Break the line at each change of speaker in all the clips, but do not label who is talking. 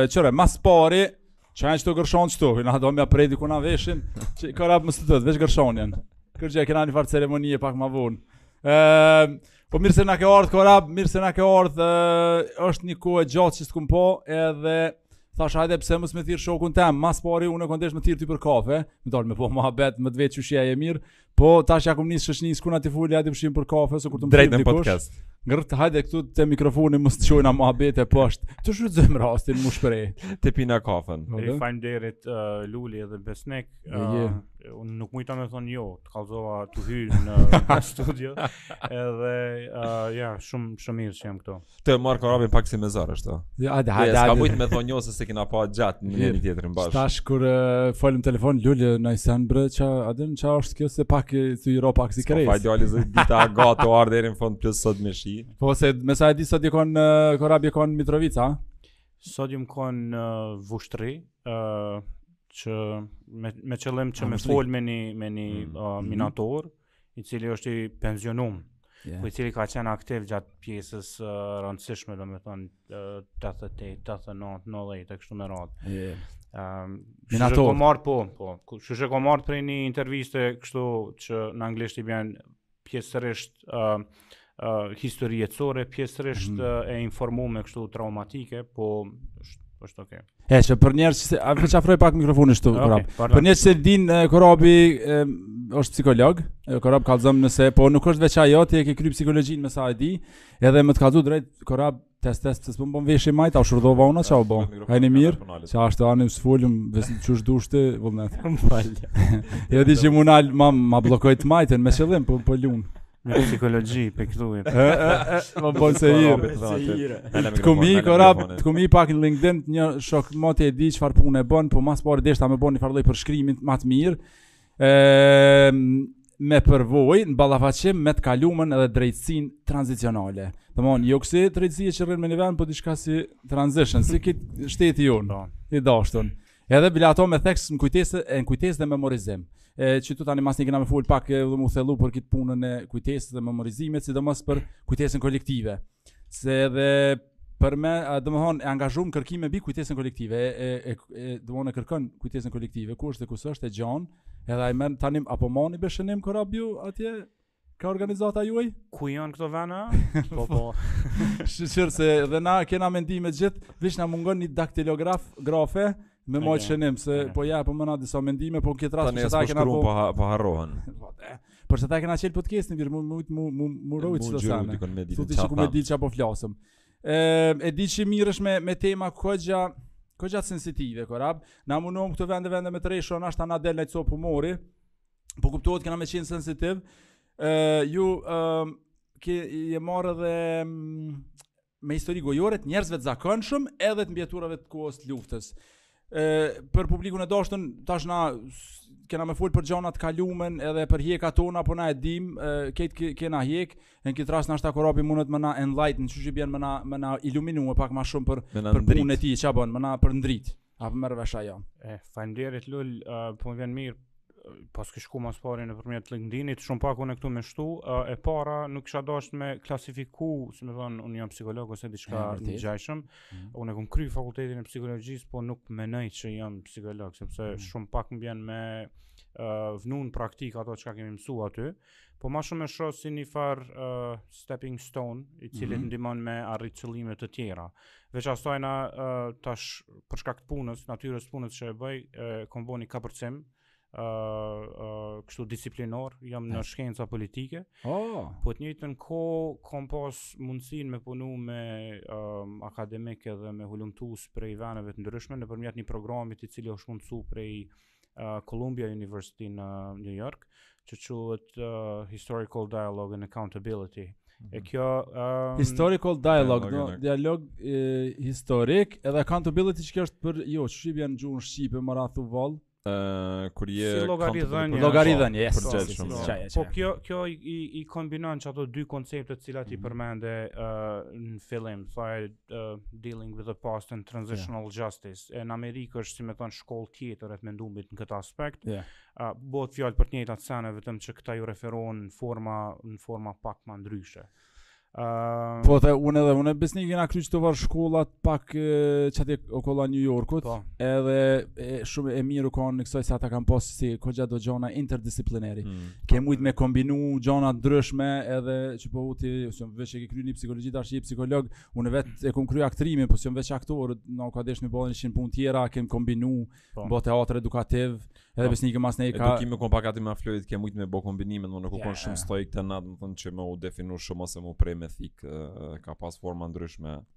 Kqyre, ma s'pari, që e qeto gërshanë që të, na do me pre diku na veshin, që Korab mos u tut, veç gërshanë janë. Kurgjë e kena një farë ceremonie pak ma vonë. Ehm, po mirë se na ke ardhë, Korab, mirë se na ke ardhë, është një kohë e gjatë që s't'kum pa, edhe thash hajde pse mos me thirr shokun tem, ma s'pari u kon dasht me thirr ty për kafe, me dal me bo muhabet, me të vetë qysh je, a mirë, Po, tash ja kum nis shoqnisë ku na ti fuli atë pushim për kafe ose kur të më
Drejt në podcast.
Drejt, hajde këtu te mikrofoni mos të çojna muhabete poshtë. Të shfrytëzojmë rastin mu shpreh.
T'e pina kafen.
Po,
E faleminderit uh, Luli dhe Besnik. Uh, Unë nuk mujta me thon jo, të kallzova tu hy në studio. Edhe uh, ja, shumë shumë mirë që jam këtu.
Të marr Korabin pak si me zor ashtu.
Ja, hajde, hajde.
S'ka mujt me thonë jo se s'e kena pa gjatë njëni-tjetrin bash.
Tash kur folëm telefon Lul, ni sen bre ça, a din ça është kjo se pak si ro pak si kres.
Po djali zë dita gatë u ardh deri në fund plus sot me shi.
Po se me sa e di sot je kon, Korab, je kon Mitrovicë.
Sot jam kon në Vushtri, ë që me me qëllim që me fol me një me një
mm.
minator.
Mm
-hmm i cili është i pensionuar,
yeah.
i cili ka qenë aktiv gjatë pjesës uh, rëndësishme, do me thonë, uh, 88, 89, 90, e kështu me radhë.
Yeah.
Um,
Minator.
Shushe marë, po, po, shushe kom marrë prej një interviste kështu që në anglisht i bjen pjesërisht uh, uh, histori jetësore, pjesërisht
mm.
uh, e informume kështu traumatike, po është është okay.
E që për njerëz që s'e, a veç afroje pak mikrofonin shtu,
okay, Korab. Pardon.
Për njerëz që s'e dinë, Korabi e, është psikolog, Korab kallzom nëse, po nuk është veç ajo, ti e ke kry psikologjin me sa e di, edhe me të kallzu drejt, Korab, Test, test, se s'po më bon veshi i majtë, a u shurdhova unë, ça u bo? A ni mirë, që ashtë anë i s'follim, vesim që është dushte, vëllënet. Më fal. Jo di që më nalë, ma, ma blokoj të majtën, me qëllim, për, po, për po lun.
Në psikologi, për këtu e
për. Me bo sehir. Sehir. Të kum hi, Korab, të kum hi pak në LinkedIn, një shok moti e di çfarë pune bën, po ma s'pari deshta me bo një farëlloj përshkrimit ma të mirë, Ehm me përvojë në ballafaqim me të kalumen edhe drejtësinë tranzicionale. Domthon, jo kësi drejtësia që rrin me ni ven, po diçka si transition, si kit shteti jonë, no.
Po.
i dashun. Edhe bila ato me theks në kujtesë, në kujtesë dhe memorizim. E qetu tani masnej kena me fol pak edhe më thellu për kit punën e kujtesës dhe memorizimit, sidomos për kujtesën kolektive. Se edhe për me, do me thonë, e angazhum kërkime mbi kujtesën kolektive, e, e, e, do me thonë, e kërkon kujtesën kolektive, ku është dhe ku s'është e gjon, edhe a i merr tani, apo mani shënim, Korab, ju atje, ka organizata juaj?
Ku janë këto vena? po, po.
Shyqyr se dhe na kena mendime gjithë, veç na mungon një daktilograf grafe, Me
mo
qenim, se po ja, po m'vin disa mendime, po në këtë rast, përse ta kena po...
Po, po harrohen.
Përse ta kena qelë podcastin, Vjerë, mu mujtë mu, mu, mu rujtë
qëto sene.
Thu ti shkurt me dit çka po flasim. E, e di që merresh me, me tema koxha, koxha sensitive, Korab. Na munohemi këto vende, vende me të rejshë, nashta na del ni copë humori. Po kuptohet kena me qenë sensitiv. E, ju, e, ke, je marrë dhe... me histori gojore të njerëzve të zakonshëm edhe të mbijetuarve të kohës të luftës. Ë për publikun e dashur tash na kena me fol për gjona t'kalume edhe për hjekat tona po na e dim krejt kena hjek në këtë rast nashta Korabi munet me na enlighten si që bjen me na me na iluminu pak më shumë për për punën e tij çka bon me na përndrit A po merr vesh a jo.
E, faleminderit Lul, uh, po më vjen mirë paske shku ma s'pari nëpërmjet LinkedInit, shumë pak unë këtu me shtu, uh, e para nuk kisha dashtë me klasifiku, si me thonë, unë jam psikolog ose diçka
e
ngjajshme,
mm.
unë e kom kry fakultetin e psikologjisë, po nuk menoj që jam psikolog, sepse
mm.
shumë pak më bjen me uh, vnu në praktikë ato çka kemi mësu aty, mm. Po ma shumë e shoh si nifar uh, stepping stone, i cili
mm -hmm.
të ndihmon me arrit qëllime të tjera. Veças tejna uh, tash për shkak të punës, natyrës punës që e bëj, uh, kom bën një kapërcim uh, uh, kështu disiplinor, jam në shkenca politike.
Oh.
Po n'të njëjtën kohë kom pas mundësinë me punu me um, akademikë edhe me hulumtues prej vendeve të ndryshme nëpërmjet një programit i cili është mundësu prej uh, uh, Columbia University në New York, që quhet uh, Historical Dialogue and Accountability. Mm -hmm. E mhm. kjo um,
Historical Dialogue,
dialogue
no, dialog e, historik, edhe accountability që është për jo, çka o n'gjuhën shqipe, ma rrallë u vall.
Ë, uh, kur je
si llogaridhënie,
llogaridhënie, yes,
përgjegjësi.
Po,
po,
po
kjo kjo i, i kombinon qato dy koncepte të cilat mm -hmm. i
mhm.
përmende uh, në fillim, thonë uh, dealing with the past and transitional yeah. justice. E në Amerikë është, si me thonë, shkollë tjetër e të menumit në këtë aspekt.
Yeah.
Uh, bohet fjalë për të njëjtat sene, vetëm që këta ju referohen në forma, në forma pak ma ndryshe. Uh,
po de unë edhe, unë e Besniki kena kry gati krejt shkollat pak qaty okolla New Yorkut
po.
edhe e, shumë e mirë u kanë n'kësaj se ata kanë pasë si koxha do gjona interdisciplinary
mm.
ke mujt me kombinu gjona të ndryshme edhe që po du ti, s'domethanë veç e ke kry psikologji tash je psikolog, unë vet e kom kry aktrimin, po që më veç aktor, na ka dasht me bo njëqind punë tjera, kem kombinu,
po.
bo teatr edukativ, edhe
po.
pse nuk e kom asni klas...
Edukimi kom pak ati me aflojit, ke mujt me bo kombinime, domethanë nuk u
konë
shumë stoik të natë, domethënë që me u definu shumë ose me pre me thikë, ka pas forma t'ndryshme.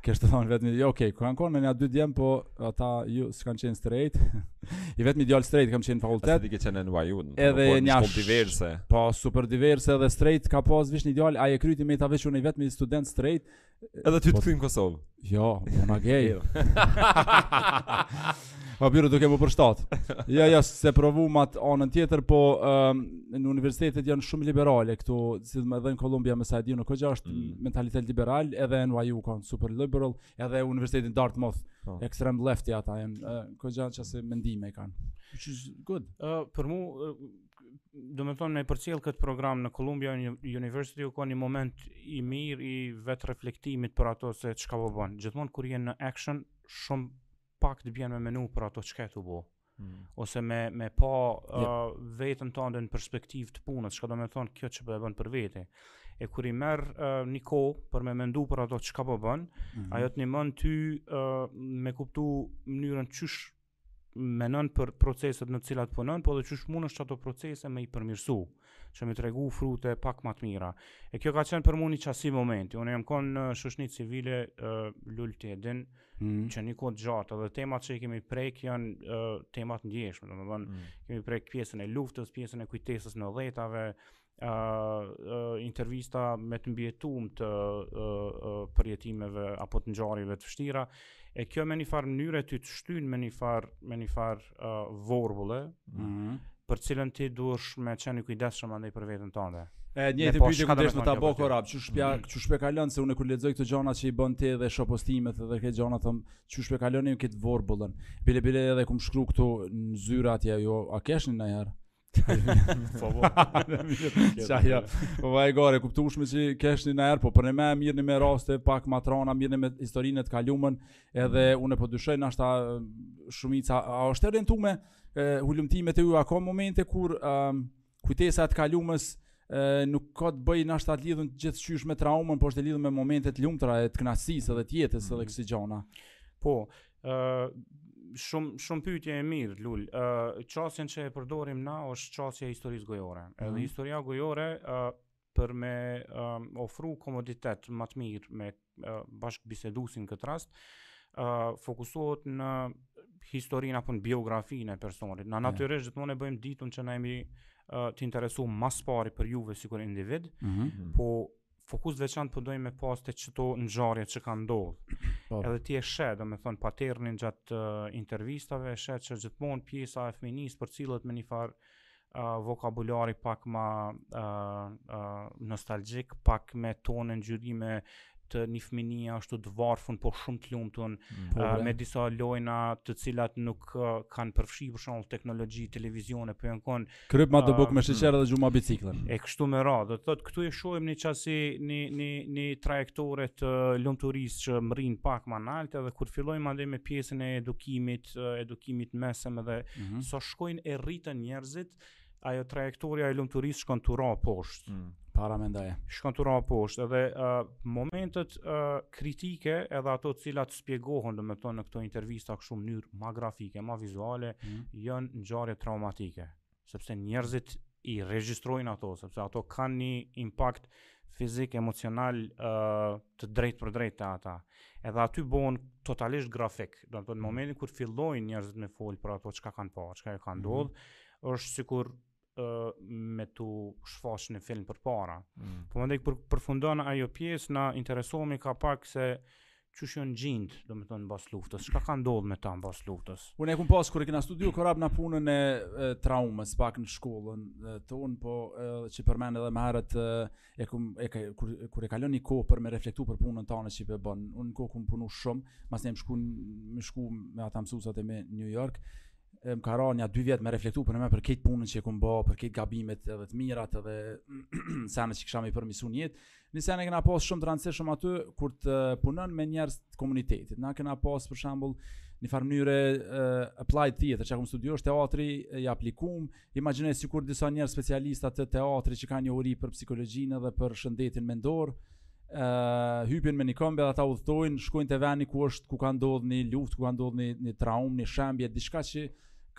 Kështu të thom i
vetmi,
jo,
okej,
okay, kur u
kon me nja dy djem, po ata ju s'kanë qenë straight, i vetmi djalë straight kam qenë fakultet.
A
se
ti ke qenë në NYU,
edhe
po,
një
shkollë diverse.
Po, super diverse edhe straight, ka pas veç një djalë, a e krejt me ta veç unë i vetmi student straight.
Edhe ty të po, kthe në Kosovë.
Jo, më ma gej. Po provo duke m'u përshtat. Ja ja se provu ma anën tjetër, po um, në universitetet janë shumë liberale këtu, sidomos edhe n'Kolumbia me sa e di unë, kjo gjë është
mm.
mentalitet liberal, edhe NYU kanë super liberal, edhe Universitetin Dartmouth
po.
ekstrem lefti ata janë, uh, kjo gjë që se mendime kanë. Which is good.
Uh, për mu, uh, do me thonë me përcjell këtë program në Columbia University u ka një moment i mirë i vetëreflektimit për ato se çka po bën. Gjithmonë kur je në action shumë pak të bjen me menu për ato çka je tu bo.
Mm.
Ose me, me pa uh, yep. veten tënde në perspektivë të punës, çka do me thonë kjo që po e bën për vete. E kur i merr uh, një kohë për me mendu për ato çka po bën,
mm -hmm.
ajo të ndihmon ty uh, me kuptu mënyrën qysh menon për proceset në cilat punon, po dhe qysh mundesh ato procese me i përmirësu, që me tregu frute pak më të mira. E kjo ka qenë për mu një qasi momenti, unë jam konë në shoqni civile uh, Lul ti e
din, Mm.
Që një kohë t'gjatë dhe temat që i kemi prek janë uh, tema t'ndjeshme, do me thonë
mm.
kemi prek pjesën e luftës, pjesën e kujtesës nëntëdhjetave, uh, uh, intervista me të mbijetum të uh, uh, përjetimeve apo të ngjarjeve të vështira. E kjo me një farë mënyre ty të shtyn me një farë me një farë uh, vorbulle,
mm -hmm.
për t'cilën ti duhesh me qenë i kujdesshëm mandej për veten tënde.
E njëjta
po,
pyetje që
desha me
ta
bëj
Korab,
qysh po
ja, mm -hmm. qysh po e kalon se unë kur lexoj këto gjëra që i bën ti dhe shoh postimet dhe këto gjëra thom, qysh po e kalon këtë vorbullën. Bile bile edhe kam shkru këtu në zyra atje ajo, a keshni najherë?
Po po.
Sa ja. Po vaj gore, kuptosh me si keshni najherë, po për ne merremi me raste pak ma t'rona, merremi me historinë të kalumën, edhe mm. unë po dyshoj ndoshta shumica a është orientuar me hulumtimet e ju ka momente kur um, kujtesa të kalumës nuk ka të bëjë ndoshta lidhet gjithçysh me traumën, por është e lidhur me momente të lumtura e të kënaqësisë edhe të jetës edhe mm. kësi gjona.
Po, Uh, shumë shumë pyetje e mirë Lul. Ë uh, qasjen që e përdorim na është qasja e historisë gojore. Mm.
Edhe
historia gojore ë uh, për me um, ofru komoditet ma të mirë me uh, bashkëbisedusin këtë rast, uh, fokusohet në historinë apo në biografinë e personit. Na natyrisht gjithmonë e bëjmë t'ditun që na jemi uh, të interesum ma së pari për juve sikur individ,
mm -hmm.
po fokus të veçantë po dojmë me pas te qëto ngjarje që kanë ndodhë.
Po.
Edhe ti e sheh, do me thonë, paternin gjatë uh, intervistave, e sheh që gjithmonë pjesa e fëminisë përcillet me një farë uh, vokabulari pak ma uh, uh, nostalgjik, pak me tone, ngjyrime të një fëminie ashtu të varfun, po shumë të lumtun, mm.
po,
uh, me disa lojna të cilat nuk uh, kanë përfshi për shembull teknologji, televizione, po janë konë
Kryp ma të bukë me sheqer dhe gjuma biciklën.
E kështu me radhë, do të thotë, këtu e shohim një qasi një, një, një trajektore të lumturisë që mrrin pak ma nalt edhe kur fillojmë mandej me pjesën e edukimit, edukimit mesëm dhe
mm -hmm.
sa shkojnë e rriten njerëzit, ajo trajektoria e lumturisë shkon tu ra poshtë.
Mm.
Para me ndaje.
Shkon tu ra poshtë edhe uh, momentet uh, kritike edhe ato të cilat shpjegohen domethonë në këto intervista kështu në mënyrë ma grafike, ma vizuale,
mm -hmm.
janë ngjarje traumatike, sepse njerëzit i regjistrojnë ato, sepse ato kanë një impakt fizik, emocional uh, të drejtpërdrejtë te ata. Edhe aty bohen totalisht grafik, domethonë në mhm. momentin kur fillojnë njerëzit me folë për ato çka kanë pa, çka ju ka mhm. ndodhë, mm -hmm. është sikur me t'u shfaqë një film përpara.
Mm.
Po mendaj kur përfundon ajo pjesë, na interesohemi ka pak se qysh jon gjindë, domethonë, mbas luftës. Çka ka ndodhë me ta mbas luftës?
Unë e kum pasë, kur e kena studiu, Korab, na punën e, e traumës, pak në shkollën e, tonë, po e, që përmende edhe më herët, e, e kum e ka kur kur e kalon një kohë për me reflektu për punën tane që po bën. Unë kohë kum punu shumë, masnej me shku me shku me ata mësuesat e mi New York. E më ka ra nja dy vjet me reflektu për me për këtë punën që kum bë, për këtë gabimet edhe të mirat edhe sene që kisha me përmirsu në jetë. Një sen e kena pas shumë të rëndësishëm aty kur ti punon me njerëz të komunitetit. Na kena pas për shembull në farë mënyre uh, applied theater, çka kum studiu osht teatri i aplikum, Imagjino sikur disa njerëz specialista të teatrit që kanë njohuri për psikologjinë dhe për shëndetin mendor, ë uh, hypin me një kombi dhe ata udhtojnë, shkojnë te vendi ku është ku ka ndodhur një luftë, ku ka ndodhur një, një traumë, një shembje, diçka që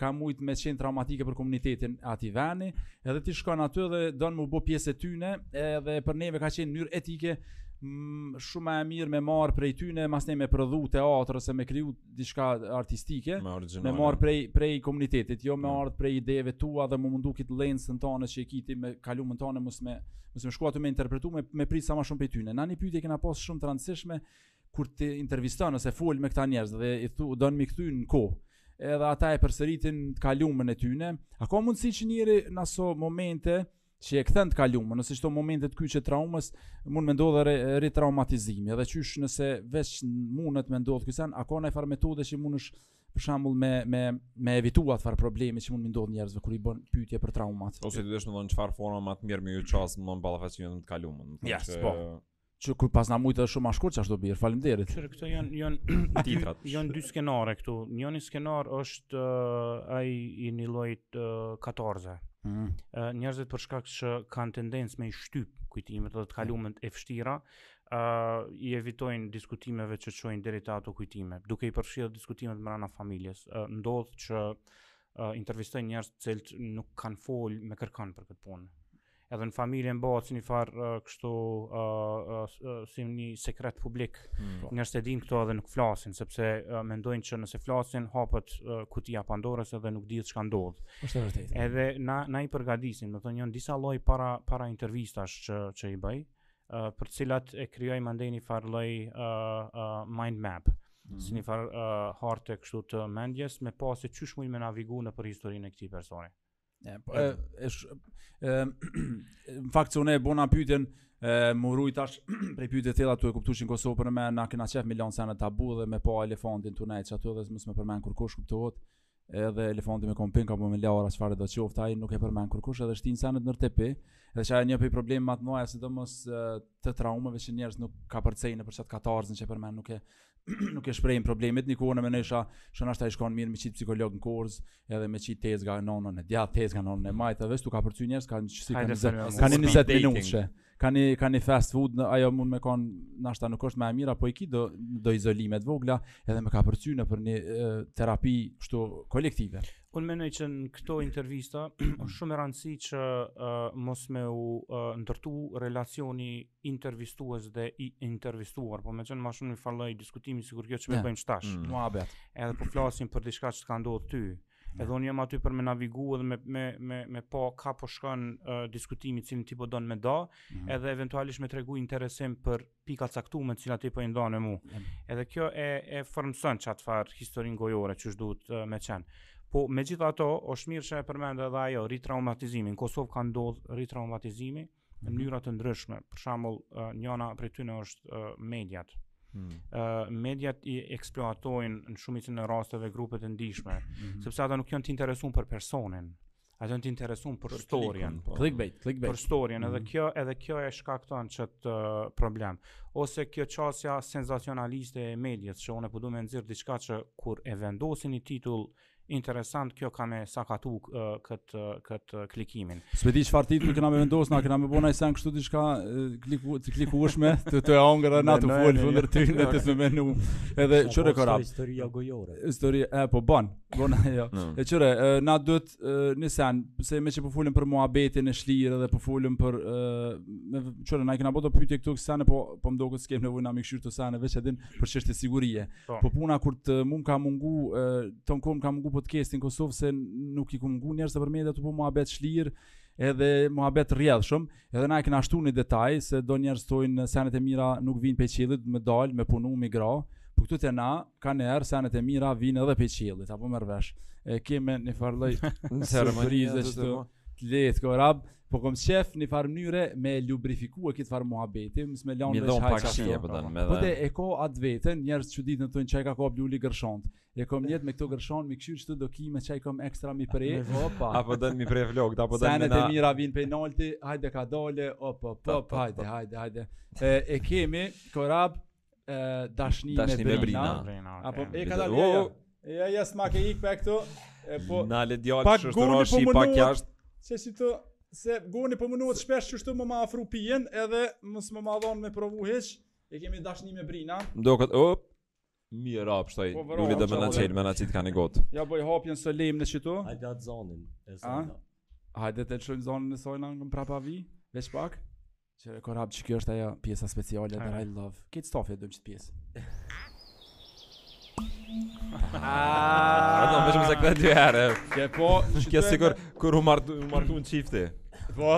ka mujt me qenë traumatike për komunitetin atij veni, edhe ti shkon aty dhe don mu bo pjesë e tyne, edhe për neve ka qenë mënyrë etike, mm, shumë e mirë me marrë prej tyne, masnej me prodhu teatër, ose me kriju diçka artistike
me,
me marr prej prej komunitetit, jo me
mm.
ardh prej ideve tua dhe mu mundu kit lensën tane që e ki ti me kalumën tane mos me mos me shku ato me interpretu me me prit sa më shumë prej tyne. Na një pyetje kena pas shumë të rëndësishme kur ti interviston ose fol me këta njerëz dhe i thu don mi kthy në kohë edhe ata e përsëritin të kalumën e tyne. A ka mundësi që njeri në aso momente që e kthen të kalumën, ose çdo momentet kyçe të traumës, mund me ndodhë re, retraumatizimi, edhe qysh nëse veç mundet me ndodhë ky sen, a ka naj farë metode që mundesh për shembull me me me evitu atë farë problemi që mund m'i ndodhë njerëzve kur i bën pyetje për traumat.
Ose ti dësh më thon çfarë forma më të mirë me ju qas me u ballafaqu me të kalumën, më thon
yes,
që
po. Që kur pas na mujtë edhe shumë ashkur që ashtu birë, faleminderit.
Qërë këto janë
jon,
jon dy skenare këtu. Njoni skenar është uh, ai i një lloj uh, katarze.
Mm -hmm.
uh, njerëzit për shkak që kanë tendencë me i shtyp kujtimet dhe të kalumet e vështira, uh, i evitojnë diskutimeve që çojnë deri te ato kujtime. Duke i përshirë diskutimet mrena familjes, uh, ndodh që uh, intervistojnë njerëz të cilët nuk kanë fol me kërkan për këtë punë. edhe në familje mbahet si një farë uh, kështu uh, uh, uh, si një sekret publik
mm. Po.
njerëzit i dinë këto edhe nuk flasin sepse uh, mendojnë që nëse flasin hapet uh, kutia e Pandorës edhe nuk dihet çka ndodh edhe na, na i përgatisim domethënë disa lloj para, para intervistash që, që i bëj uh, për të cilat e krijoj mandej një farë lloj uh, uh, mind map Mm -hmm. si një farë uh, harte kështu të mendjes me pa se qysh muj me navigu nëpër historinë e këtij personi.
E, po, e, e, e, në fakt se unë e bona pyetjen, me u rujt tash prej pyetjeve të tilla tu e kuptu që në Kosovë për më na kena qef me i lon sene tabu dhe me pa elefantin tu nejt qatu dhe mos me përmend kurkush kuptohet edhe elefanti me kon pink apo me lara çfarëdo qoftë ai nuk e përmend kurkush edhe i shtin senet nën tepih edhe qajo një prej problemeve më të mëdha sidomos të traumave që njerëzit nuk kapërcejnë nëpër qat katarzën që përmende nuk e nuk e shprehin problemet një kohë e menojsha, që nashta i shkon mirë me qit psikologë në korzo, edhe me qit tezga në anën e djathtë, tezga në anën e majtë, edhe tu kapërcy njerëz kanë
çsi
kanë kanë 20
minuta.
Ka një ka një fast food, në, ajo mund me kon, nashta nuk është më e mira, po i ki do do izolime të vogla, edhe me kapërcy nëpër një terapi kështu kolektive.
Unë mendoj që në këto intervista është shumë e rëndësishme që uh, mos me u uh, ndërtu relacioni intervistues dhe i intervistuar, po me qenë më shumë një farloj diskutimi sikur kjo që
e
bëjmë qetash.
Mm.
Muhabet.
Edhe po flasim për diçka që t'ka ndodh ty. Edhe unë jam aty për me navigu edhe me, me, me, me pa kah po shkon uh, diskutimi cilin ti po don me nda,
mm.
edhe eventualisht me tregu interesim për pika të caktume cilat ti po i ndan me mu.
Mm.
Edhe kjo e, e formëson qatë farë historin gojore qysh duhet uh, me qenë. Po megjithatë, është mirë që e përmende edhe ajo, ritraumatizimin. Në Kosovë ka ndodhë ritraumatizimi, mm në mhm. mënyra të ndryshme. Për shembull, njana prej tyne është mediat. Hmm. mediat i eksploatojnë në shumicën e rasteve grupet e ndjeshme,
hmm.
sepse ata nuk janë të interesun për personin. Ata janë të interesun për,
për storyn. Po.
Clickbait, clickbait.
Për storyn, edhe
hmm.
kjo, edhe kjo e shkakton qet uh, problem. Ose kjo qasja sensacionaliste e medias, që unë po du me nxjerr diçka që kur e vendosi ni titull Interesant kjo ka me sakatu këtë kët klikimin.
S'e di çfarë titulli kena me vendos, na kena me bo naj sen kështu diçka klik të klikueshme, të të hongëra na të fol fundër ty në të të menu. Edhe çore Korab.
Historia gojore.
Historia e po bën. Bën ajo. E çore na duhet një sen, se meqë po folim për muhabetin e çlirë dhe po folim për me çore na kena bo do pyetje këtu kësi sene po po më duket s'kemi nevojë na me i kshyr këto sene veç edhe për çështje sigurie.
Po.
po puna ku t'më ka mungu, thonë kom ka mungu podcasti n'Kosovë se nuk i ka mungu njerëzve për media po muhabet i çlirë, edhe muhabet i rrjedhshëm, edhe na e kena shtu një detaj se do njerëz thojnë senet e mira nuk vijnë pej qiellit, me dal, me punu, me nga. Po këtu te na kanihere senet e mira vijnë edhe pej qiellit, a po merr vesh. E kemi një farë lloj surprize të lehtë, Korab. Po kom qef një farë mënyre me lubrifiku këtë farë muhabeti, mos me lanë veç çaj
qashtu. Po, po,
po, po
dhe
e ka të veten, njerëzit që e dinë thonë çka ka ba Bluli gërshont. E kom nijet me këto gërshon, me kshyrë qëtë do ki me qaj kom ekstra me i pre. Opa.
A po don me i pre vlog, a po
don
me na...
Senet e mira vijnë pej nalti, hajde ka dole, opa,
opa,
hajde, hajde, hajde. E, e kemi, Korab, Dashni,
Dashni
me brina,
me
brina. Okay.
a po e ka dalë ja, ja. Ja, ja, s'ma ke ik për këtu. E po.
Na le djalë që
është
rrosh
i
pak jashtë.
Se siç e, se Goni po mundohet shpesh që shtu me ma afru pijen edhe mos me ma dhon me provu hiç. E kemi Dashni me brina.
Ndokat, op. Mirë, Korab, qtash,
po, nuk
le të me na çel, me na qit ka një gotë.
Ja bëj hapjen solemne qitu.
Ai dat zonin e sa.
Hajde të çojmë zonën e sojna në prapa vi, veç pak. Që e Korab qekjo është ajo pjesa speciale dhe I love. Këta stafi e don qëtë pjesë.
Ah, jo vetëm se këtë dy herë.
Ke po,
kjo
sikur
kur u martu u martu një çifti.
Po,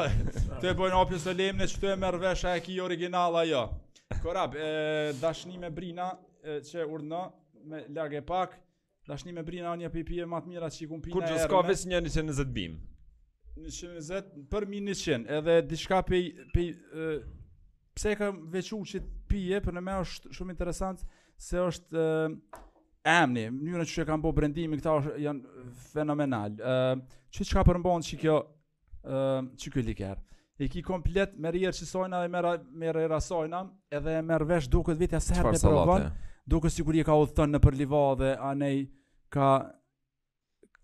të po në opening solemne që të e marr vesh, a e ki original ajo. Korab, e, Dashni me brina e, qe urdhno me lage pak, Dashni me brina një pi pijeve ma të mira që i kom pi najherë me.
Kur që s'ka vësë një njëqind e
njëzet bimë? Njëqind e njëzet, përmi njëqind edhe diçka pej, pej, pse e kam veçu qët pije, për mu me është shumë interesant se është e, emni, mënyrën qysh e kanë bo brendimin, këta është janë fenomenal. E, që çka përmbon qekjo Ëm, qiky liker. E ki komplet me rjerë që sojna dhe mera, me rjerë asojna, edhe e merr vesh t'duket vetja sa herë
Çfarë
t'e provon,
sallate?
duket sikur je kah udhëton nëpër livadhe, anej ka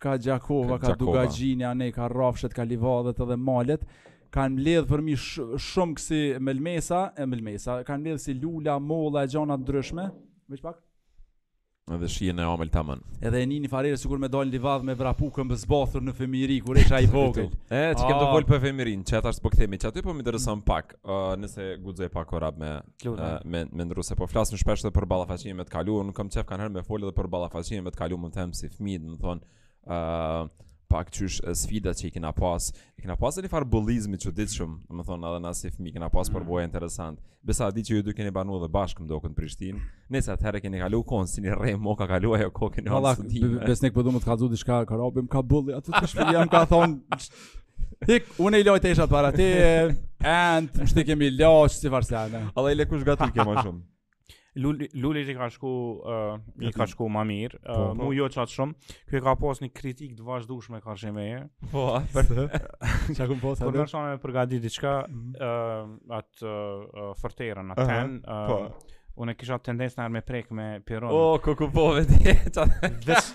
ka Gjakova,
Ka
ka,
Gjakova.
Dugagjini, anej ka rrafshet, ka livadhet edhe malet, kanë mbledh përmi sh shumë kësi mëlmesa, e mëlmesa, kanë mbledh si lula, molla e gjana të ndryshme, veç pak,
Edhe shijen e omël t'amën.
Edhe e një fare sikur me dalë n'livadh me vrapu këmbë zbathur në fëmijëri kur isha i vogël.
E, qe kem t'
ah.
folë për fëmijërin, qe tash po kthemi, qaty po më intereson pak, uh, nëse guxoj pak Korab me, uh, me, me ndru, se po flasim shpesh dhe për ballafaqime t'kalume, unë kam qef kanjëherë me folë dhe për ballafaqime t'kalume, me thënë si fëmijë, me thonë, Uh, pak qysh sfida që i kena pas i kena pas një farë bullizmi që i ditë shumë me thonë edhe na si fmi kena pas
mm.
përboja interesant me sa di që ju dy keni banu dhe bashkë më duket n'Prishtinë nëse atëherë keni kalu konë si një re mo ka kalu ajo kohë keni n'studime
Besnik po du po me t'kallzu diçka Korabi m'ka bulli atë n'shpi a m'ka thonë hik unë i lojt e ishat para ti and më shti kemi lojt si farë
se anë edhe i lekush gati ke ma shumë
Luli Lulit i ka shku ë uh, i ka shku më mirë, uh,
po, po.
mu jo çat shumë. Ky e ka pas një kritik të vazhdueshme karshi meje.
Po,
për të. Çka
kum
pas?
Kur ndoshta me përgatit diçka
ë mm.
uh, at uh,
fërteren
at. Uh-huh. uh,
po.
Unë kisha tendencën me prek me piron.
Oh, ku ku
po vetë. Vesh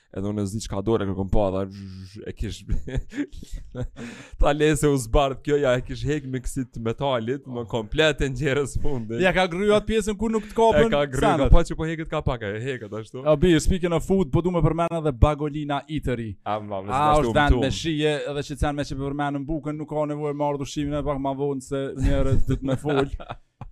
Edhe unë s'di çka dore kërkon po dhe e kish ta le se u zbardh kjo ja e kish hek me kësi t'metalit komplet deri n'fund.
Ja ka gryu atë pjesën ku nuk t'kapen.
E ka
gryu,
po që po heket kapak e heket ashtu.
A bi speaking of food, po du me përmend edhe Bagolina Eatery.
A ma merr gjashtu.
A është vend me shije edhe që kanë meqë përmendëm bukën, nuk ka nevojë me ardh ushqimi e pak më vonë se njerëz do të më fol.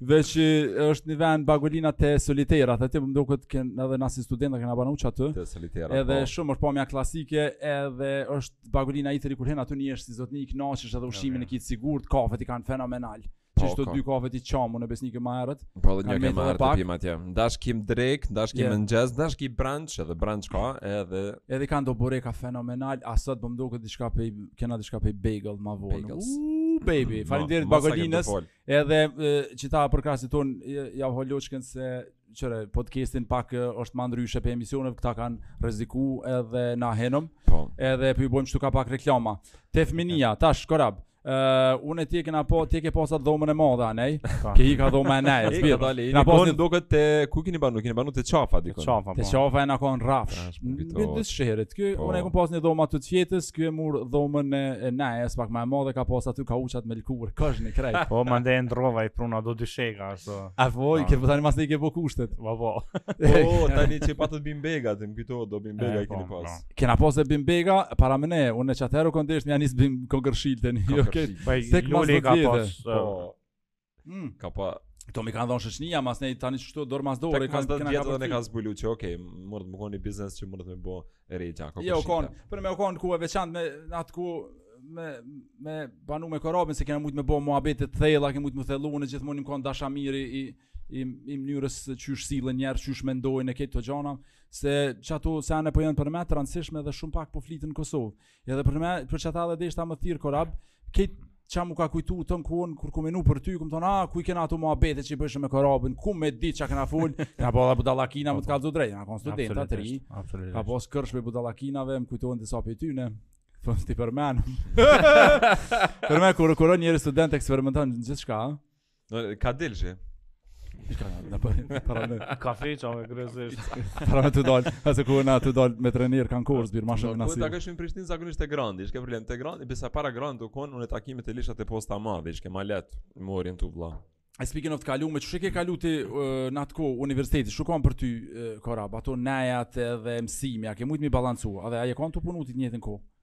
Veç është një vend Bagolina te Soliterat, aty m'duket që edhe na si studentë kena banu çat aty.
Te Soliterat.
Edhe
po.
shumë është pamja klasike, edhe është Bagolina Eatery kur hin aty njeri si zotni i kënaqesh edhe ushqimin e ki t'sigurt, kafet i kanë fenomenal.
Po,
qysh
të
dy kafet i çam unë e Besniki më herët.
Po dhe një kemi
me
t'pi atje. Dash ki drekë, dash
ki
mëngjes, dash ki brunch edhe brunch ka edhe
edhe kanë do burgera fenomenal, a sot po m'duket diçka pe kena diçka pe bagel ma vonë.
Bagels.
Baby, faleminderit Bagolinës. Edhe që po e përkrahin tonë jaho loçkën se qe podcasti pak është më ndryshe prej emisioneve këta kanë rreziku edhe na hinëm.
Po.
Edhe po i bëjmë qishtu ka pak reklama. Te fminia, tash Korab. Uh, unë ti e kena po, ti e ke pas at dhomën e madhe, anej?
Po.
Ky e ka dhomën e
nejës,
zbjë.
Na
po
m'duket te, ku kini banu? Kini banu te Qafa,
dikun.
Te Qafa, po. Te Qafa jena
konë rafsh.
Mbi
to.
Mbi shehret. Ky
po.
unë e kam pas një dhomë të fjetjes, ky e mur dhomën e, e nejës pak më e madhe ka pas aty kauçat me lëkurë, kosh në kry.
Po mandej ndrova i pruna do dy shega ashtu.
A po, i ke po tani masi ke po kushtet.
Po po.
Po tani që patët bean bag-a, m'kujtohen do bean
bag-a
i keni
po,
pas. Po.
Kena pas e bean bag-a paramendo, unë qatëherë kur desh me nis m'i kanë qrshit
tani.
Okej.
Tek mas do
të
Mm.
Ka pa
Këto m'i kanë dhënë shoqënia, masnej tani qashtu dorë mas dorë,
kanë kanë kanë
dhënë
ka zbulu që okay, mund të me kon ni biznes që mund të më bë rregja, ka kush.
Jo, kon, për mu u kon ku e veçantë me atë ku me me banu me Korabin se kena mujt me bë muhabete të thella, kemi mujt me thellu unë gjithmonë jom kon dashamir i i i mënyrës se qysh sillen njerëzit, qysh mendojnë në këto gjëra, se qato sene po janë për mu të rëndësishme dhe shumë pak po fliten në Kosovë. Edhe për mu, për qata edhe deshta me të thirrë Korab, këtë që m'u ka kujtu të në kuon, kur kom menu për ty, kom thonë, a, ku i kena ato muhabete që i bëshë me Korabin, ku me di që kena fol, kena bo edhe budallakina me të kallzu drejt, a konë studenta të ri, ka po së kërsh me budallakinave, m'u kujtojnë disa për ty në, të po, në t'i përmeni. Përmeni, kur, kur njeri student eksperimenton gjithçka, Në
ka del
që. Ishka nëpër para
në kafiqa ma kryesisht.
Para me të dal, asë ku na të dal me trenier kanë kohë zbir më shumë na si.
Po ta kishim Prishtinë zakonisht te Grandi, ishte problem te Grandi, besa para Grandi u kon unë takimet i lejsha te posta e madhe, ishte më lehtë me u orientu vlla.
E speaking of të kalumes, qysh e ke kalu ti uh, në atë kohë universiteti, qysh u kon për ty uh, Korab, ato nejat edhe mësimi, a ke mujtë me i balancu, edhe a je kanë tu punu ti të njëjtën kohë?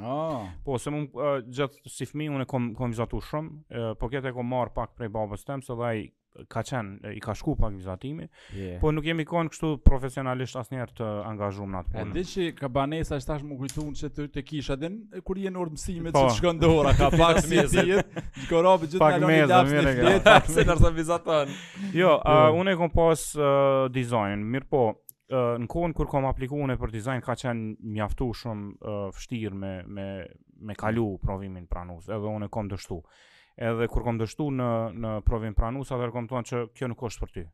Oh.
Po,
se mu uh, gjithë si fëmi, unë e kom, kom vizatu shumë, uh, po këtë e kom marrë pak prej babës tem, se edhe ai ka qenë, i ka shku pak vizatimi,
yeah.
po nuk jemi konë kështu profesionalisht asnjëherë të angazhum në atë punë.
E di që ka banesa është tash m'u kujtu që të, të kisha, dhe në kur je n'orë mësimi
po.
që të shkon dora, ka pak si
e
si jetë, që
Korab
gjithë në
loni
laps
një
fletë, pak
se nërsa vizaton.
Jo, uh, unë e kom pas uh, design, mirëpo, uh, në kohën kur kam apliku unë për dizajn ka qenë mjaft shumë uh, vështirë me me me kalu provimin pranues, edhe unë kam dështu. Edhe kur kam dështu në në provim pranues, atëherë kam thënë që kjo nuk është për ty.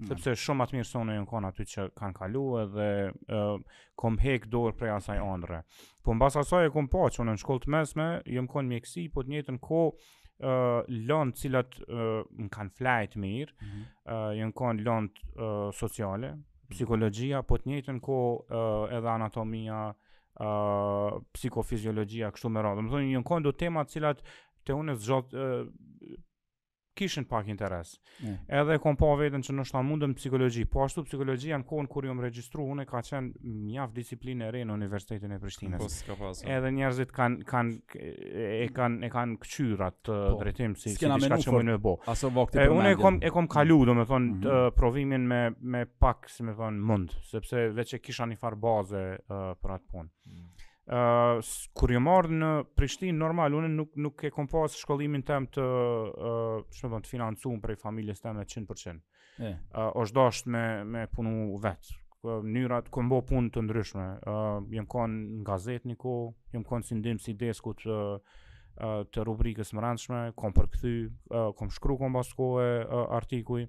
Mm.
Sepse shumë ma të mirë se unë janë kanë aty që kanë kalu edhe uh, kom hek dorë prej asaj andrre. Po mbas asaj e kom pa që unë në shkollë të mesme, jom konë mjekësi, po të njëjtën kohë uh, lëndët të cilat uh, më kanë flejt mirë,
mm -hmm.
uh, jonë konë lëndët uh, sociale, mhm. psikologjia, po të njëjtën kohë uh, edhe anatomia, uh, psikofiziologjia, kështu me radhë. Domethonë, jonë konë do tema të cilat te unë zgjo, uh, kishin pak interes.
Mm.
Edhe e kom pa veten që noshta mundem n'psikologji, po ashtu psikologjia në kohën kur jom regjistru unë, ka qenë mjaft disiplinë e re në Universitetin e Prishtinës.
Po, s'ka pasë.
Edhe njerëzit kanë kan, e kanë e kanë këqyr atë,
po,
drejtim si, si diçka që mundet me bo.
Aso vakti për
Unë e kom, e kom kalu, domethonë,
mm
-hmm. provimin me, me pak, si me thonë, mund, sepse veç e kisha një farë baze uh, për atë punë. Mm. Uh, kur jam ardhur në Prishtinë normal unë nuk nuk e kam pas shkollimin tem të uh, domethënë të financum prej familjes teme 100%.
Ëh.
Uh, është dashtë me me punu vet. Mënyra kom bo punë të ndryshme. Ëh uh, jam kon në gazetë ni kohë, jam kon si ndim si deskut të uh, të rubrikës mbrendshme, kom përkthy, uh, kom shkru kom pas kohe uh, artikuj.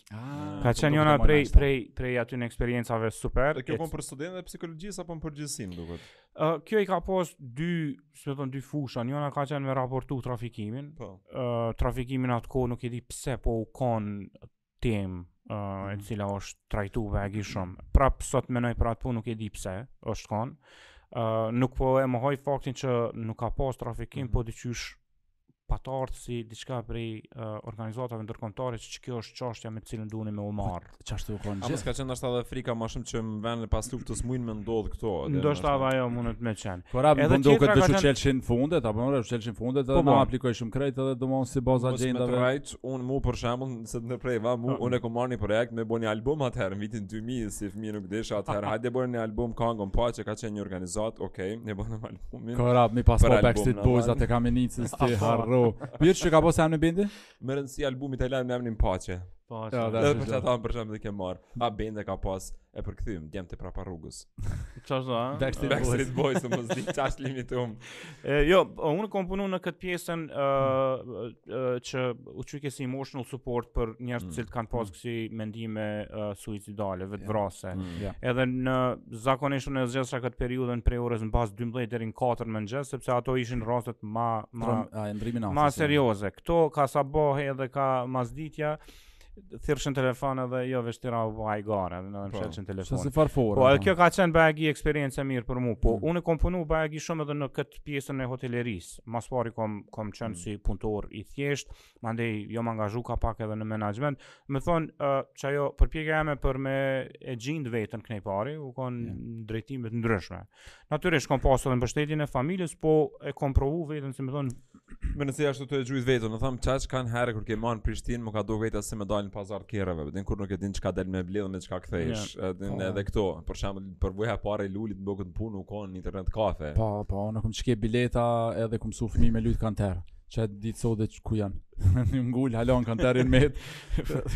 Ah,
ka qenë njëra prej prej prej atyne eksperiencave super.
Dhe kjo kon për studentë të psikologjisë apo në përgjithësi duket.
Ë uh, kjo i ka pas dy, si me thon, dy fusha. Njëra ka qenë me raportu trafikimin.
Ë po.
uh, trafikimin atë kohë nuk e di pse po u kon temë ë uh, e
mhm.
cila është trajtu bajagi shumë. Prap sot mendoj për atë punë nuk e di pse është kon. Ë uh, nuk po e mohoj faktin që nuk ka pas trafikim,
mm -hmm.
po diçysh paraqitë si diçka prej uh, organizatave ndërkombëtare që kjo është çështja me të cilën duhemi me u marr.
Qashtu u kanë.
A mos ka qenë ndoshta edhe frika më shumë që në vendin pas luftës mund me ndodh këto.
Ndoshta edhe ajo mundet me qenë.
Por apo
mund
të duket të çelshin fondet apo ora çelshin
fondet
edhe
po,
po. aplikojshim krejt edhe domon
sipas
agjendave.
unë mu për shembull se të ndërpreva mu
ah.
unë e kam marrë një projekt me bënë një album atëherë në vitin 2000 si fëmijë nuk desh atëherë hajde bënë një album këngën pa që ka qenë një organizatë ok ne bënë një
album Korab me pas po Backstreet Boys atë kam nisë
t'i
harroj mirë që ka pas emrin bendi
me rëndsi albumi të lajmë emrin
paçe
paçe
edhe për çfarë tham për shembull e ke marr a bendi ka pas e përkthym djem të prapa rrugës
Çfarë a?
Backstreet Boys.
Backstreet Boys më s'di tash limitum.
E, jo, unë kam punuar në këtë pjesën ë uh, uh, që u qujke si emotional support për njerëz
mm.
që kanë pas mm. kësi mendime uh, suicidale, vetvrase.
Yeah. Mm. Yeah.
Edhe në zakonisht unë e zgjedhsha këtë periudhën prej orës mbas 12 deri në 4 në mëngjes sepse ato ishin rastet më ma ma serioze. Këto ka sabahi edhe ka masditja thirrshin telefon edhe jo veç t'i ra u bo i gara, dhe në
dhe
mshelshin
telefonin.
Sa
si far fore.
Po, edhe kjo ka qenë bajagi eksperiencë e mirë për mu, po,
mm.
unë kom punu bajagi shumë edhe në këtë pjesën e hotelerisë, ma s'pari kom, kom qenë
mm.
si punëtor i thjesht, mandej, jom angazhu ka pak edhe në menaxhment, me thonë, uh, qajo, përpjekja jeme për me e gjetë vetën knej pari, u konë
yeah.
drejtime të ndryshme. Natyrisht kam pas edhe mbështetjen e familjes, po e kam provu veten, si me thon,
Me nisë ashtu tu e gjujt vetën, me thanë qaq kanë herë kur kem ardhë në Prishtinë, më ka duket si me dalë në pazar të kerreve, din kur nuk e din çka del me ble dhe me çka kthesh, yeah. din
po.
edhe këtu, për shembull përvoja e parë e Lulit në botë në punë u kanë internet kafe.
Po, po, kum shkye bileta edhe kum msu fëmijë me lujt Kanter. Qe ditë sot qe ku janë. Ngul hala në Kanter me.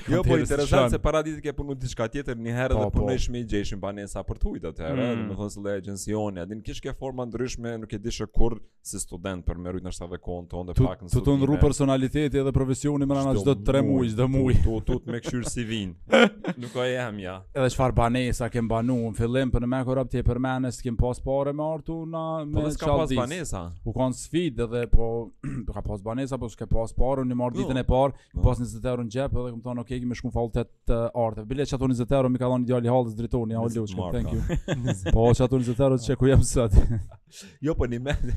Jo, po interesant se para ditë ke punu diçka tjetër, një herë
po,
dhe
po.
punojshim i gjeshim banesa për tu atëherë,
mm.
do të thonë se le agjencioni, a din kishke forma ndryshme, nuk e dishe kur si student për me rrit në shtatë kohën tonë dhe pak në.
Tu t'u ndrru personaliteti edhe profesioni ma në çdo 3 muaj, çdo muaj.
Tu tu me këshir si vin. Nuk ka jam ja.
Edhe çfarë banesa kem banu në fillim për nime Korab ti e përmene s'kem pas pare me ardhë na me Po
dhe s'ka pas
qeldis.
banesa.
U kanë sfidë edhe po de ka pas banesa po s'ke pas pare, unë i marr
Jo.
ditën e parë,
Po.
pas 20 euro në xhep edhe kam thonë ok, me shku n'fakultet të arteve. Bile qato 20 euro m'i ka dhënë djali hallës drejtori, ja Njëzet
ulë
çka
marka.
thank you. Po qato 20 euro qe ku jam sot.
Jo, po nimend.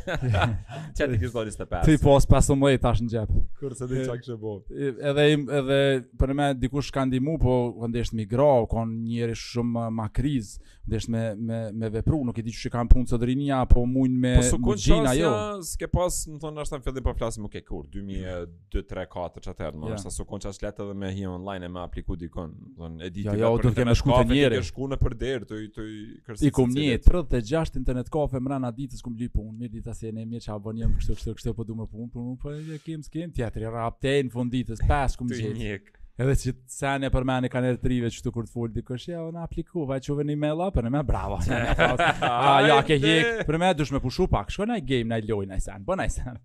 Çka ti kishe bo me 25?
Ti po, pas pesëmdhjetë tash në xhep.
Kurrë s'e di çka kishe bo.
Edhe, edhe, për nime, dikush ka ndihmu, po, kanë dashtë me migru, kanë njeri shumë ma krizë, kanë dashtë me, me, me vepru, nuk e di që që kam punë sot rinia, po mujnë me,
po, me
gjinë, jo.
Po, s'ke pas, me thonë, qashtu në fillim pra po flasim, oke, okay, kur, 2000, 2 3 4 qatëherë,
me
është s'u kon qaq lehtë edhe me hi online e me apliku dikun. Do e di ti
do të
kemë
shkuar te njëri.
Ke shku nëpër derë, ti ke trokit. I
kom hi 36 internet kafe mrena ditës kom lyp punë, mirë dita sene mirë çka bon jam kështu kështu kështu po du punë, po nuk po e kem s'kem teatri prap te në fund ditës
pa s'kom
gjet.
Ti
Edhe qëto sene për nime kanë erë trive qëto kur të full dikush, ja, unë apliku, veç e çove një mail, për nime bravo. A, ja, ke hek, për nime dush me pushu pak, shko naj game, naj lojë, naj sen, po naj sen.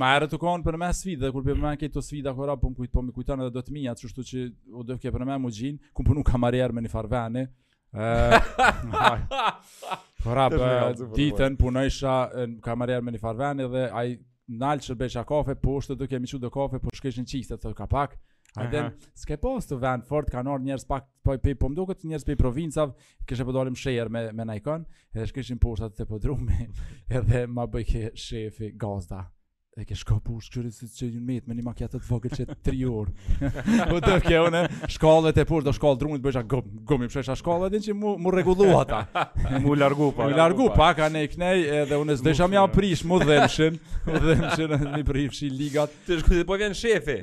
Ma herët u konë për nime sfida, dhe kur për me këtë të sfida, Korab, po po më kujtohen, po po më kujtohen, edhe do të mia, qashtu që u dojke për me mu gjinë, kom punu kamarier në një
farë
veni,
Korab, për
ditën, punojsha kamarier në një farë veni, dhe ai nalt shërbejsha kafe, po është dojke me i çu do kafe, po shkojshin qifte, të ka pak,
Edhe
s'ke pas të vend fort kanë ardhur njerëz pak po i po më duket njerëz prej provincave, kishe po dalim sheher me me nikon, edhe shkojshin poshtë atje podrumi, edhe ma bojke shefi gazda. E ke shko poshtë kqyri si që kanë metë, me një makiato të vogël që tri orë. po kur hypsha une, shkallët, po do shkallë drunit, bojsha gëm, gëm i mëshojsha shkallëve edhe që mu, mu regullu ata.
mu largu pa.
Mu largu pa, ka njani knej, edhe une s'dojsha m'ja prish, mu dhemshin, mu dhemshin, një prifshi ligat.
Të shku se po vjen shefi.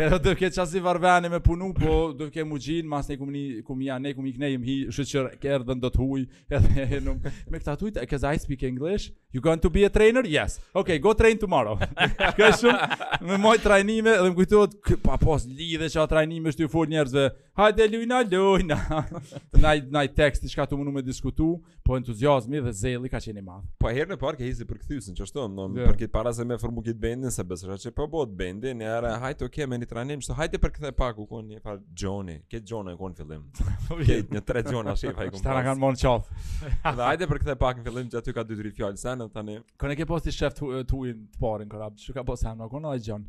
Edhe u dojke qasi farë veni me punu, po u dojke m'u gjinë, masnej kom hi, kom hi ja, ne kom hi kur ne jem hi, shyqyr që erdhen do të huj, edhe num, me këta t'hujtë, because I speak English, you going to be a trainer? Yes. Okay, go train tomorrow. Kështu me majt trajnime dhe më kujtohet, pa pas lidhje çka trajnime është tu ju fol njerëzve, Hajde lujmë, lujmë. Naj naj tekst diçka tu u mundu me diskutu, po entuziazmi dhe zeli ka qenë i madh.
Po herën e parë ke hi si përkthyes, qashtu,
do
të përkthejsha para se me formu qit bendin se s'besojsha se po bohet bendi, një herë hajt okay me një trajnim, se hajde përkthe pak u kon një far Johnny, ke Johnny kon fillim. Ke një tre Johnny ashi faj kom.
Stara kanë mund çaf.
Dhe hajde përkthe pak në fillim qaty ka dy tri fjalë sa në tani.
Kën e ke pas ti shef të huj të parin Korab, çka ka
pas ti a u kon
ai Johnny.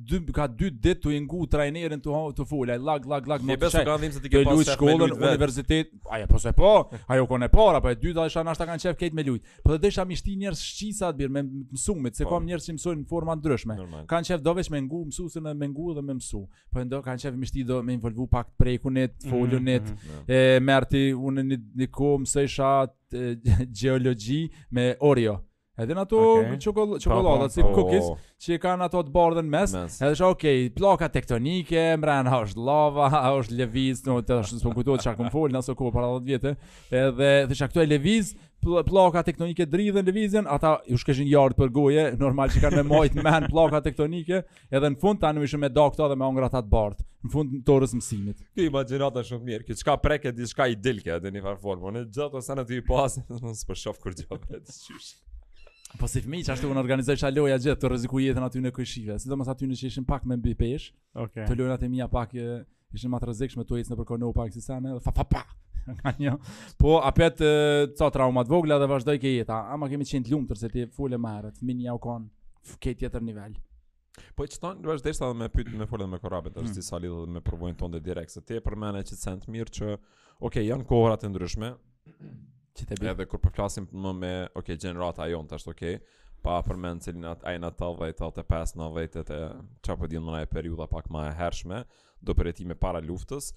dy ka dy ditë tu i ngu trajnerin tu të fol ai lag lag lag
më
beso
kanë dhimbs e ti
ke
pas qef me lujt
universitet ajo po se po ajo kone para apo e dyta isha nashta kanë qef këta me lujt po edhe desha mi shti njerëz shqisat bir me mësumit se
po.
ka njerëz që mësojnë në forma të
ndryshme
kanë qef do veç me ngu mësuesin me ngu dhe me mësu po do kanë qef mi shti do me involvu pak prekunet mhm, folunet
mhm, mhm.
e merti unë ni kohë mësojsha gjeologji me Oreo Edhe në ato
okay.
çokolladat si
po.
cookies që e kanë atë të bardhën mes,
mes.
edhe është ok, plaka tektonike, mrena është llava, është lëviz, do të thosh s'po m'kujtohet çka kom fol, se u kon para 10 vjetë, edhe thjesht këto e lëviz, plaka tektonike dridhen lëvizin, ata ju shkojshin jargë për goje, normal që kanë me majt men plaka tektonike, Edhe në fund tani më shumë me doktor dhe me ongër atë të bardhën. Në fund të orës mësimit.
Ki imagjinatë shumë mirë. Kjo çka preke diçka i dilke edhe në farë formë. Unë gjithë ose në ty pas, unë s'po shoh kurgjë për të çysh.
Po si fëmijë qashtu unë organizojsha lojëra gjithë tu rreziku jetën atyne kojshive. Sidomos atyne që ishin pak më mbi peshë.
Okej.
Okay. Se lojërat e mia pak e, Ishin më të rrezikshme tu ecë nëpër konopa e ksi sene. Fa fa pa. Nga një. Po apet ca trauma të vogla dhe vazhdojke jeta. Ama kemi qenë të lumtur se ti fole më herët. Fëminia u kon krejt tjetër nivel.
Po qeto, unë deshta edhe me pytë me folë me
Korabin,
është mm. si sa lidhet me përvojën tonë dhe direkt, se ti e përmene qet sen mirë që, oke, okay, janë kohërat e ndryshme,
Qitebi.
Edhe kur po flasim po më me, oke, okay, gjenerata jonë, tash, oke, okay, pa përmenë cilin atë ajna të dhe të të pas në dhe të të që për dhjën mëna e periudha pak ma e hershme, do përjetime para luftës,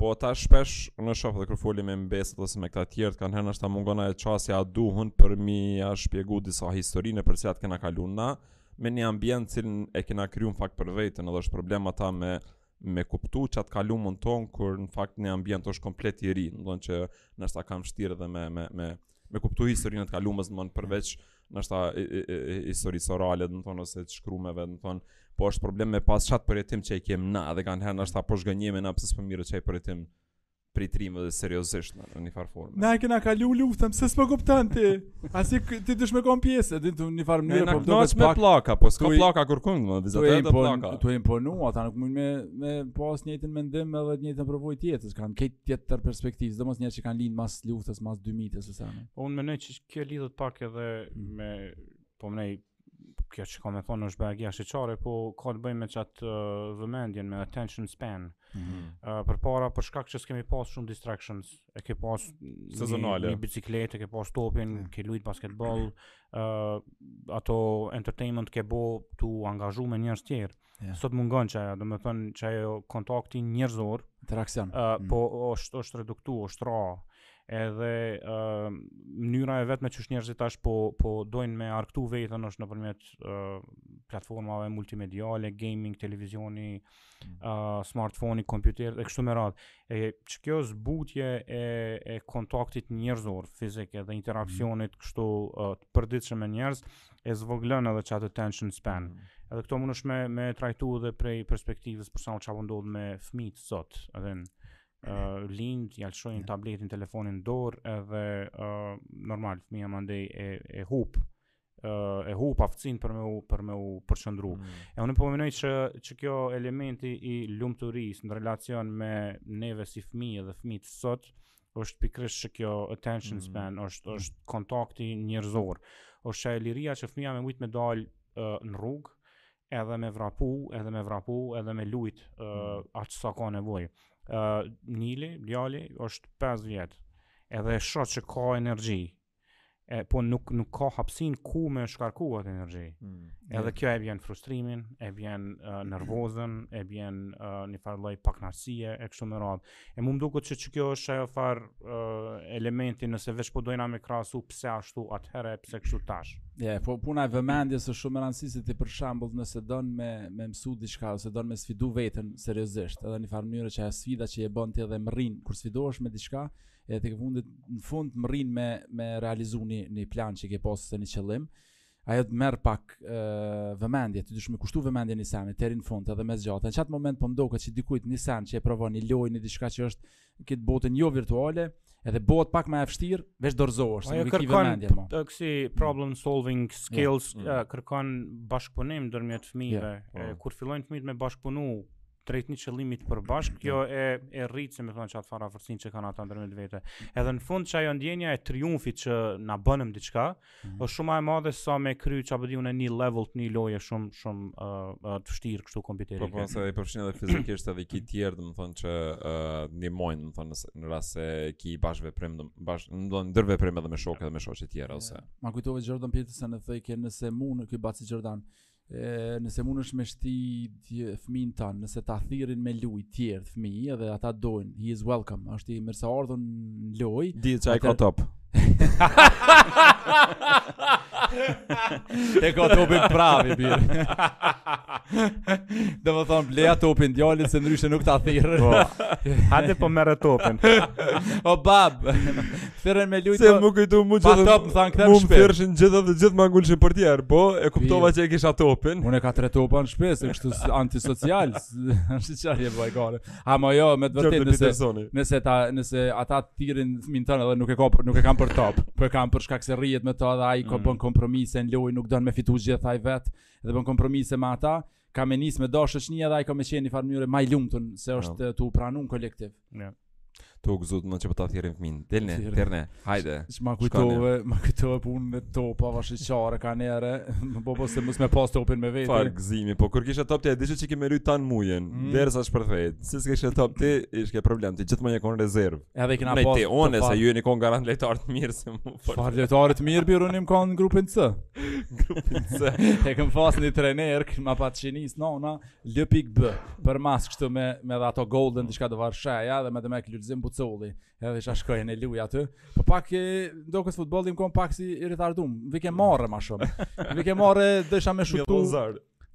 po tash shpesh unë shoh edhe kur foli me mbesat ose me këta tjerët, kanihere nashta mungon ajo qasja e duhun për me ja shpjegu disa histori nëpër cilat kena kalu na, me një ambient cilin e kena kriju në fakt për veten, edhe është problem ata me me kuptu qat kalumen tonë, kur në fakt një ambient është komplet i ri, domethon që nashta e kanë vështirë edhe me, me, me, me kuptu historinë e të kalumes, domethon përveç nashta historisë orale, domethon ose të shkrumeve, domethon, po është problem me pas qat përjetim që e kemi na, dhe kanihere nashta po zhgënjehemi na pse s'po mirret qai përjetim pritrim dhe seriozisht në një farë formë.
Na e kena kalu luftën, pse s'po kupton ti? A si ti dush me kon pjesë, ti në një farë mënyrë po do
të
pak
plaka, po s'ka plaka kurkund, më vizat
edhe
plaka.
Tu e imponu, ata nuk munden me pas po njëjtin mendim edhe të njëjtën përvojë të jetës, kanë krejt tjetër perspektivë, sidomos njerëz që kanë lind mas luftës, mas 2000-s ose sa.
Po unë mendoj që kjo lidhet pak edhe me po më kjo që kam me thonë është bërë gjashtë qare, po ka të bëjmë me qatë uh, vëmendjen, me attention span.
Mm
-hmm. uh, përpara, për shkak që s'kemi pas shumë distractions, e ke pas një, një bicikletë, e ke pas topin,
mm -hmm.
ke lujt basketball, uh, ato entertainment ke bo tu u angazhu me njerëz tjerë.
Yeah.
Sot mungon çajo, domethënë çajo kontakti njerëzor
Interaksion
uh,
mm.
Po është, është reduktu, është ra Edhe uh, mënyra e vetme qysh njerëzit tash po, po dojnë me argëtu veten është nëpërmjet uh, platformave multimediale, gaming, televizioni, mm. uh, smartphone, kompjuter e kështu me radhë E qekjo zbutje e, e kontaktit njerëzor fizik edhe interaksionit mm. kështu uh, përditshëm me njerëz e zvogëlon edhe çat attention span. Mm -hmm. Edhe këto mundesh me me trajtu edhe prej perspektivës për shkak çfarë ndodh me fëmijët sot, edhe në uh, lind, ja lëshojnë
yeah.
tabletin, telefonin dorë edhe uh, normal fëmija mandej e e hup uh, e hup aftësinë për me u për me u përqendru.
Mm -hmm.
E unë po mendoj që qekjo elementi i lumturisë në relacion me neve si fëmijë dhe fëmijët sot, është pikërisht qekjo attention
mm.
span, mm. është është kontakti njerëzor. Është çajo liria që fëmia me mujt me dal uh, në rrugë, edhe me vrapu, edhe me vrapu, edhe me lujt uh,
mm.
aq sa ka nevojë. Uh, Nili, djali është 5 vjet. Edhe shoh që ka energji, e po nuk nuk ka hapsin ku me shkarku atë energji.
Mm,
Edhe kjo e bjen frustrimin, e bjen uh, nervozën, e bjen uh, një farë lloj pakënaqësie e kështu me radhë. E mu më duket se qekjo është ajo far uh, elementi nëse veç po dojna me krahasu pse ashtu atëherë pse kështu tash.
Ja, yeah, po puna e vëmendjes është shumë e rëndësishme ti për shembull nëse don me me mësu diçka ose don me sfidu veten seriozisht, edhe në një farë mënyrë që ajo sfida që e bën ti edhe mrrin kur sfidohesh me diçka, Edhe tek fundit në fund mrrin me me realizu një plan që ke pas ose një qëllim. Ajo të merr pak ë vëmendje, ti dush me i kushtu vëmendjen një seni deri në fund edhe më zgjat. Në çat moment po m'doket që dikujt një sen që e provon një lojë në diçka që është këtë botën jo virtuale, edhe bëhet pak më e vështirë, veç dorëzohesh, se nuk e ke vëmendje më.
Ajo kësi mm. problem solving skills
mm.
mm. kërkon bashkëpunim ndërmjet fëmijëve.
Yeah.
Po. Kur fillojnë fëmijët me bashkëpunu, drejt një qëllimi të përbashkët, kjo e e rrit, domethënë çat farë forcën që kanë ata ndërmjet vete. Edhe në fund çajo ndjenja e triumfit që na bënëm diçka,
mm -hmm.
është shumë më e madhe sa sa me kry çka po di unë një level të një loje shumë shumë uh, të vështirë kështu kompjuterike.
Po po, se i përfshin edhe fizikisht edhe ki tjerë, domethënë që uh, ndihmojnë, domethënë në rast se ki bashkëveprim, do bash ndon ndërveprim edhe me shokë edhe me shoqe të tjera ose.
Ma kujtove Jordan Peterson e thojke nëse mund ky Baci Jordan. Ë e, nëse mundesh me shti fëmijën tan, nëse ta thirrin me lujt tjerët fëmi, edhe ata dojnë, he is welcome, është i mirëseardhun në lojë.
Ai që e
ka
topin.
e ka topin pravi, birë. Domethënë, bleja topin djalit, se ndryshe nuk ta thirrin.
Po. Hajde po merre topin.
o bab, Thirren me lujt.
Se
po,
më kujtu me
gjithë.
Pa
top, më thanë kthehu
më
shpejt.
Më thirrshin gjithë dhe gjithë m'i ngulshin për tjerë, po e kuptova që e kisha topin.
Unë ka tre topa në shtëpi, se kështu antisocial, është çfarë je bëj kare. Ama jo, me të
vërtetë
nëse nëse ta nëse ata thirrin fëmin tonë dhe nuk e ka nuk e kanë për top, po e kanë për shkak se rrihet me ta dhe ai ka
mm.
bën kompromise në lojë, nuk don me fitu gjithë ai vet dhe bën kompromise me ata, ka me nis me dasht edhe ai ka me qenë në farë mënyre më i lumtur se është tu pranu n'kolektiv.
Ja.
Tu gëzu na që po ta thirrim fëmin. Del
ne,
thirr ne,
hajde. Ma kujtove, ma kujtove punën me topa vashi çare kanë erë, më po po se mos me pas topin me vete.
Fal gëzimi, po kur kisha top ti e di se kemi lujt tan mujën,
mm.
derisa shpërthej. Si s'ke, s'kisha top ti, ishte problem ti gjithmonë je kon rezervë.
Edhe kena pas.
Me ti, o, se ju jeni kon garant lojtar të mirë se më.
Çfarë lojtarë të mirë bir, unë jom kon grupin C.
grupin C.
e kam pas një trajner që ma pat çi nis, nona, B. Për mas kështu me me ato golden diçka të varshaja dhe me të me Lulzim Bucolli. Edhe isha shkoj me luj aty. Po pak e... n'atë kohë n'futboll jom kon pak si i retardum. M'vike marre më shumë. M'vike marre, dijsha me shutu.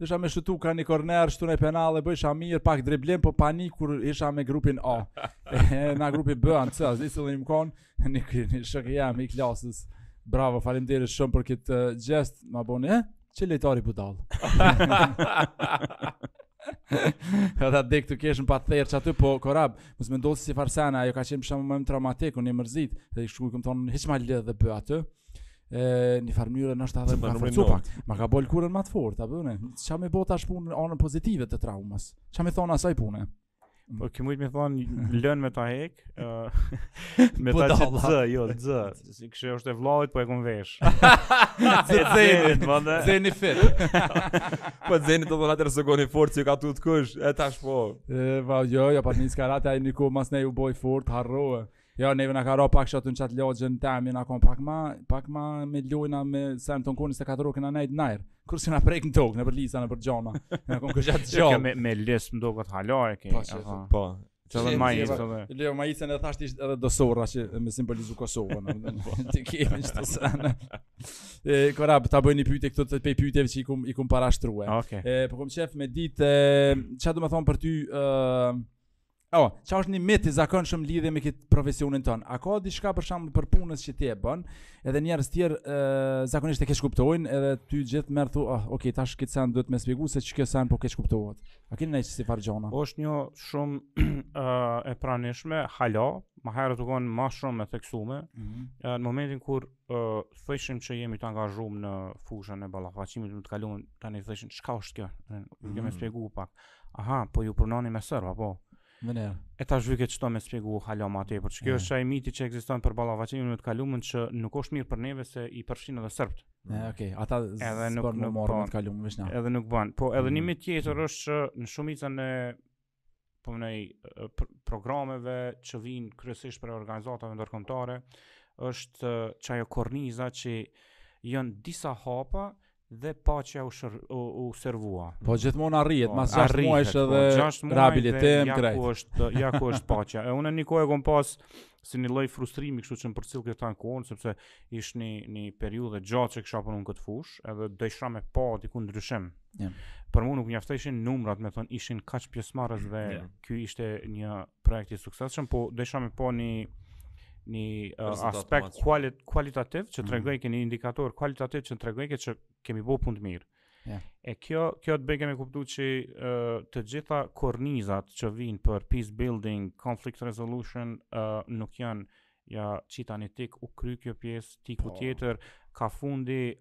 Dijsha me shutu ka një korner, shutu penale, bëjsha mirë, pak driblim, po panik kur isha me grupin A. As grupi B, as C, asë disë dhe një më konë, një kërë një shëkë jem i klasës. Bravo, faleminderit shumë për këtë uh, gjest, ma boni, që lejtari budalë. Edhe atë, krejt keshën pa thërë që aty, po korab, m'ka ndodh si farë sene, ajo ka qenë për shembull më më traumatik, unë i mërzit, dhe i shku i kom thonë, hiq ma lë dhe bë aty. e një farë mënyrë
ndoshta
më ka forcu pak. Ma ka bo lkurën më të fortë, apo ne? Që me pa atë punë anën pozitive të traumës. Çka me thon asaj pune?
Po kjo mujt me thon lën me ta hek, me po ta
çet
zë, jo zë. Si kishë është e vllavit, po e kom vesh.
Zë zeni,
më thon.
Zeni fit.
Po zeni do të n'atë herë s'u kon i fort, s'i ka tut kush, e tash po.
E vao jo, ja pat nis karate ai dikur masnej u boj fort harroa. Ja, neve na ka ra pak shorti qatë lagjen teme, na konë pak ma, pak ma me lojna me sen të nkuk, se kena nejt n'ajër. Kur s'kena prek në tokë, nëpër lisa, nëpër gjona, na konë kështë
gjatë
gjallë.
Me, me lisë m'doket hala e ke.
Po, që,
po.
Që
dhe
ma
isë,
dhe.
Leo, ma isë ndoshta është edhe do sene që me simbolizu Kosovën, në po. të kemi që to sene. E, Korab, ta bëj një pytje këtu prej pytjeve që i kom, i kom parashtru.
Okay.
E, po kom qejf me ditë, çka do me thonë për ty, uh, Oh, çka është një mit i zakonshëm lidhje me këtë profesionin tond? A ka diçka për shembull për punën që ti e bën, edhe njerëz të tjerë zakonisht e keqkuptojnë, edhe ty gjithëherë thu, oh, okay, tash këtë sen duhet me spjegu se qikjo sen po keqkuptohet. A ki naj qisi farë gjona?
Po është një shumë e pranishme, hala, ma herët u kon ma shumë e theksume.
Mm
-hmm. Në momentin kur ë thojshim që jemi të angazhuar në fushën e ballafaqimit, me të kalumen, ani thojshin çka është kjo? Ne mm.
kemi
shpjegu pak. Aha, po ju punoni me serba, po.
Domethënë.
E tash vike qëto me i shpjegu hala ma atje, por
çka
është ai miti që ekziston për ballafaqimin me të kalumen që nuk është mirë për neve se i përfshin edhe serbët.
Ne, okay, ata
edhe nuk po merren
me të kalumen.
Edhe nuk bën. Po edhe një
mm.
mit tjetër është që në shumicën e po mendoj programeve që vijnë kryesisht prej organizatave ndërkombëtare është qajo korniza që janë disa hapa dhe paqja u, shër, u, u servua.
Po gjithmonë arrihet,
po,
mas 6 muajsh edhe
po,
rehabilitim
krejt. Ja ku është, ja ku është paqja. E unë një kohë e kom pas si një lloj frustrimi kështu që më përcjellke tanë kohën sepse ishte një një periudhë e gjatë që kisha punu në këtë fushë, edhe dojsha me pa diku ndryshim.
Ja.
Për mua nuk mjaftojshin numrat, me thonë ishin kaq pjesëmarrës dhe
ja.
ky ishte një projekt i suksesshëm, po dojsha me pa një një uh, aspekt kualit, kualitativ që
mhm.
tregon mm. një indikator kualitativ që tregon që kemi bo punë të mirë.
Yeah.
E kjo kjo të bojke me kuptu që uh, të gjitha kornizat që vijnë për peace building, conflict resolution uh, nuk janë ja qita një tik u kry kjo pjesë tik
po.
tjetër kah fundi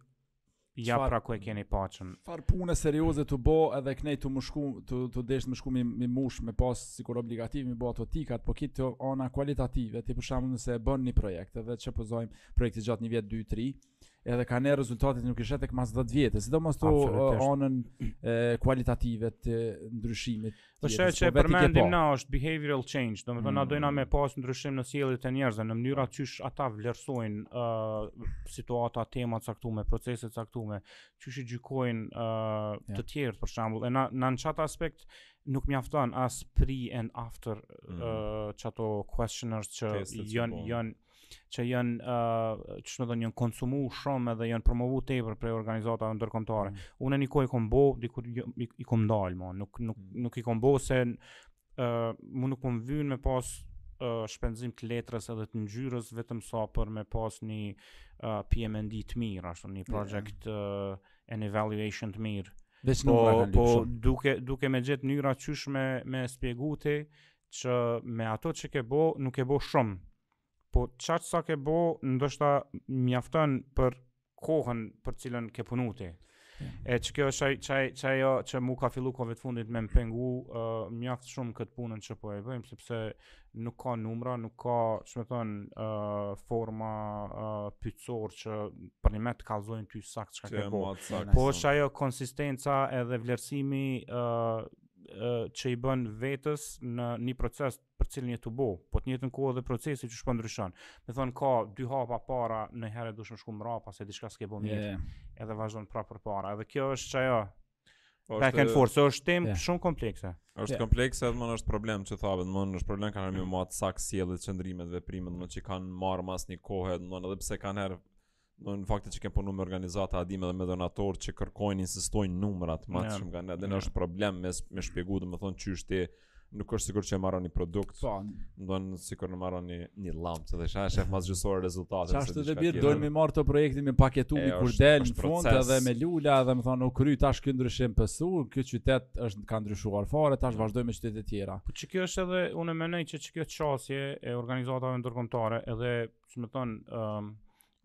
ja pra ku e keni paqen.
Farë pune serioze të bo edhe knej me shku t'u desht me shku me me mush me pas sikur obligativ me bë ato tikat, po qit anën kualitative, ti për shembull nëse e bën një projekt edhe qe supozojmë projekti zgjat një vjet 2 3, edhe kanjëherë rezultatet nuk i sheh tek mas 10 vjetve, sidomos te anën kualitative të ndryshimit.
Po se që
po
përmendim na është behavioral change, do me thënë na dojna mm. me pas ndryshim në sjelljet e njerëzve, në mënyrën qysh ata vlerësojnë uh, situata, tema të caktume, procese të caktume, qysh i gjykojnë uh,
yeah.
të tjerët për shembull, e na, na në qatë aspekt, nuk mjafton as pre and after
mm.
uh, questionnaires që janë janë që janë uh, që me thonë janë konsumu shumë edhe janë promovu tepër prej organizata ndërkombëtare. Mm. Unë një kohë i kom bo, diku i, i kom ndal, ma. nuk nuk
mm.
nuk i kom bo se ë uh, ma nuk kom dasht me pas uh, shpenzim të letrës edhe të ngjyrës vetëm sa për me pas një uh, PMND të mirë, ashtu një project yeah. uh, and evaluation të mirë.
Veç
po, po duhet duhet me gjet mënyra qysh me me shpjegu ti që me ato që ke bo, nuk ke bo shumë. Po qaq sa ke bo, ndoshta mjafton për kohën për cilën ke punu ti. E që kjo është qaj, qaj, jo, që mu ka fillu kohët e fundit me më pengu, uh, mjaft shumë n'këtë punën që po e bëjmë, sepse nuk ka numra, nuk ka, qysh me thënë, uh, forma uh, pyetësor që për një me të kallxu ty saktë
çka
ke
po.
Po është ajo konsistenca edhe vlerësimi uh, çka i bën vetes në një proces për cilin je tu bo, po n'të njëjtën kohë edhe procesi qysh po ndryshon. Domethon ka dy hapa para, nëjherë duhesh me shku mbrapa, se diçka s'ke bo mirë,
yeah.
edhe vazhdon prap përpara. Edhe kjo është qajo,
Orte,
back and forth, so është tem
yeah.
shumë komplekse.
Është
yeah.
komplekse edhe më është problem që thave, më është problem kanë më matë sakë sielit qëndrimet dhe primët, më që kanë marë mas një kohë, më edhe pse kanë herë do në faktin që kem punu me organizata, a din, dhe me donatorë që kërkojnë, insistojnë numra,
matshëm
nga ne, dhe
në
është problem me, me shpjegu, domethon që është nuk është sikur që e marrë një produkt,
po,
do në sikur në marrë një, një lampë, që dhe shë e sheh mas gjysë ore
rezultate. Qashtu edhe bile, dojnë me marrë projektin me paketu, me kur
delë
në fund, edhe me lula, edhe me thonë, u kry, tash ky ndryshim pësu, ky qytet është ka ndryshuar fare, tash vazhdojmë me qytete tjera.
Po qikjo është edhe, unë e menoj që qikjo qasje e organizatave ndërkombtare, edhe domethon, um,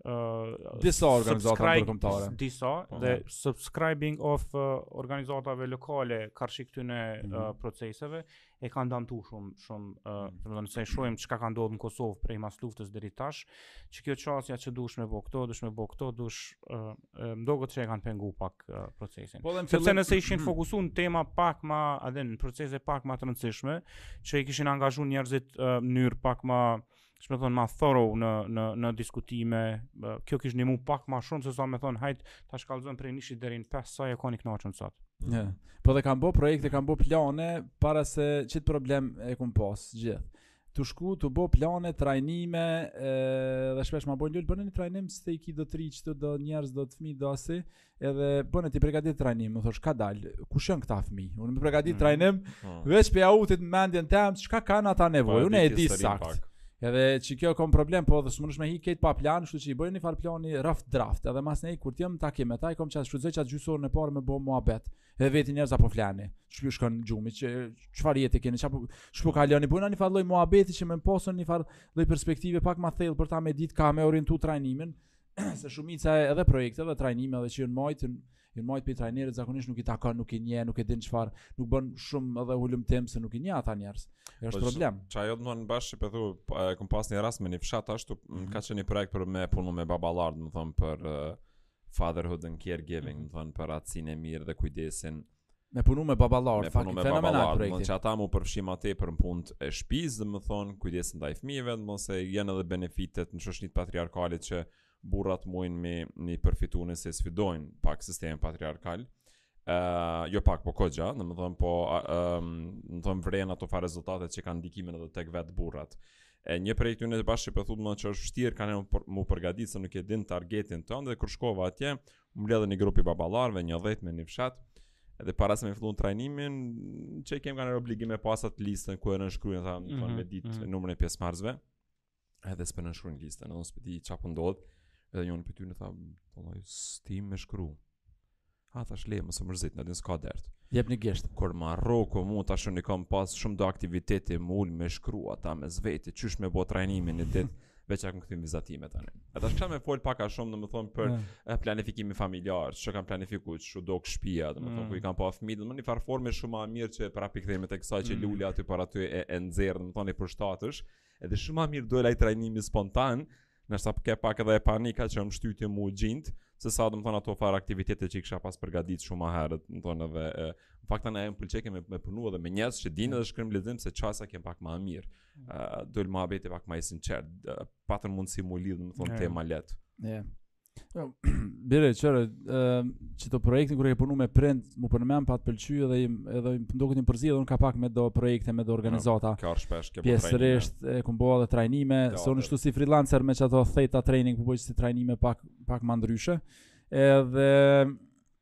uh,
disa organizata ndërkombëtare.
Disa
po,
dhe po. subscribing of uh, organizatave lokale karshi këtyne
mm -hmm.
uh, mhm. proceseve e kanë damtu shumë shumë, uh, mm -hmm. domethënë nëse e shohim çka ka ndodhur në Kosovë prej mas luftës deri tash, qikjo qasja që duhesh me bo këto, duhesh me bo këto, duhesh uh, mendoj që e kanë pengu pak uh, procesin.
Po,
Sepse
fillim...
nëse ishin mhm. fokusuar në tema pak më, edhe në procese pak më të rëndësishme, që i kishin angazhuar njerëzit uh, në mënyrë pak më domethon ma thorough në në në diskutime, kjo kish ndihmu pak më shumë se sa me thon hajt ta shkallëzojmë prej nishit deri në 5 sa e koni kënaq sot.
Yeah. Po dhe kam bo projekte, kam bo plane para se qit problem e kom pas gjithë. Tu shku, tu bo plane, trajnime, e, dhe shpesh ma bojnë lëllë, bone një trajnim se i ki do të rinj, do njerëz, do fmi, do asi, edhe bone ti përgatit trajnim, m'thojshin, kadale, kush jon këta fëmi? Unë me përgatit
mm.
trajnim, mm. veç prej autit n'mendjen teme, çka kanë ata nevoj, unë e di saktë. Edhe qikjo u kon problem, po dhe s'mund me hi krejt pa plan, kështu që e boj një farë plani rough draft, edhe masnej kur t'jem n'takim me ta i kom qatë shfrytzoj qatë gjysorën e parë me bo muhabet, edhe i veti njerëz a po fleni, qysh u kon gjumi, çfar jete keni, qysh po kaloni, bojna një farë lloj muhabeti që me mujt me pas një farë lloj perspektive pak ma thellë për ta, me ditë kah me orientu trajnimin, se shumica edhe projekteve, trajnimeve që janë majtë, janë majtë po trajnerët zakonisht nuk i takon, nuk i nje, nuk e din çfarë, nuk bën shumë edhe hulumtim se nuk i nje ata njerëz. Është
po,
problem.
Qajo domthon bash po e thu, e kam pas një rast me një fshat ashtu,
mm -hmm.
ka qenë një projekt për me punu me baballar, domthon për uh, fatherhood and caregiving,
mm
-hmm. domthon për atësinë e mirë dhe kujdesin.
Mm Me punu me baballar,
me punu me baballar, domethon ata m'u përfshi ma tepër në punët e shpisë, domethon, kujdesin ndaj fmive, domethon se janë edhe benefitet në shoqnitë patriarkale që burrat mujnë me i përfitu nëse sfidojnë pak sistemin patriarkal, uh, jo pak po koxha, domethon, po, uh, um, domethon, vrejnë ato far rezultate që kanë ndikimin edhe tek vetë burrat. E një prej këtyre që bash po thu ti që është vështirë kon me përgatit se nuk e din targetin ton dhe kur shkova atje Mbledhën një grup i baballarëve, një dhjetë me një fshat, edhe para se me fillu trajnimin, që kem kanë obligim me pas atë listën ku e nënshkruajnë tha, mm
-hmm,
me ditë
mm -hmm.
numrin e pjesëmarrësve. Edhe s'po nënshkruajnë listën, edhe s'po di çfarë po ndodh. Edhe njëri pyet unë tha, vallahi s'di me shkru. Ha thash le, mos e mërzit, na din s'ka dert.
Jep një gisht.
Kur m'a rroku mu tash unë kam pas shumë do aktivitete mu me shkru ata me veti, qysh me bë trajnimin një ditë. veç e kom kthy n'vizatime tani. E tash kisha me folë pak a shumë, domethonë, për
yeah.
Po. planifikimin familjar, që kam planifiku, qysh do kë shpia, domethonë,
mm.
ku i kam pa fëmi, domethonë njëfarë forme shumë ma mirë që e prap i kthehna te kësaj që
mm.
Luli aty para ty e, e nxirr, domethonë, i përshtatesh, edhe shumë ma mirë dul ai trajnimi spontan, nashta ke pak edhe e panika që më shtyjti m'u gjind, sesa domethonë ato far aktivitete që i kisha pas përgatitur shumë ma herët, domethonë edhe në fakt tani më pëlqeke me me punu edhe me njerëz që s'dinë edhe shkrim lexim se qasja ke pak ma mirë. uh, dul muhabeti pak ma i sinqertë, uh, patën mundësi m'u lidhë, domethonë,
yeah.
tani ma
lehtë. Yeah. Jo, Vire, qërë, uh, qat projektin kur e ke punu me prind, mu po m'jet n'men, pat pëlqy edhe, edhe m'doket një përzi, edhe unë ka pak me do projekte, me do organizata.
Ja, kur shpesh, ke bo trajnime.
Pjesërisht, e kom bo edhe trajnime,
ja,
se unë shtu si freelancer me qato theta training, ku po qe si trajnime pak, pak më ndryshe. Edhe,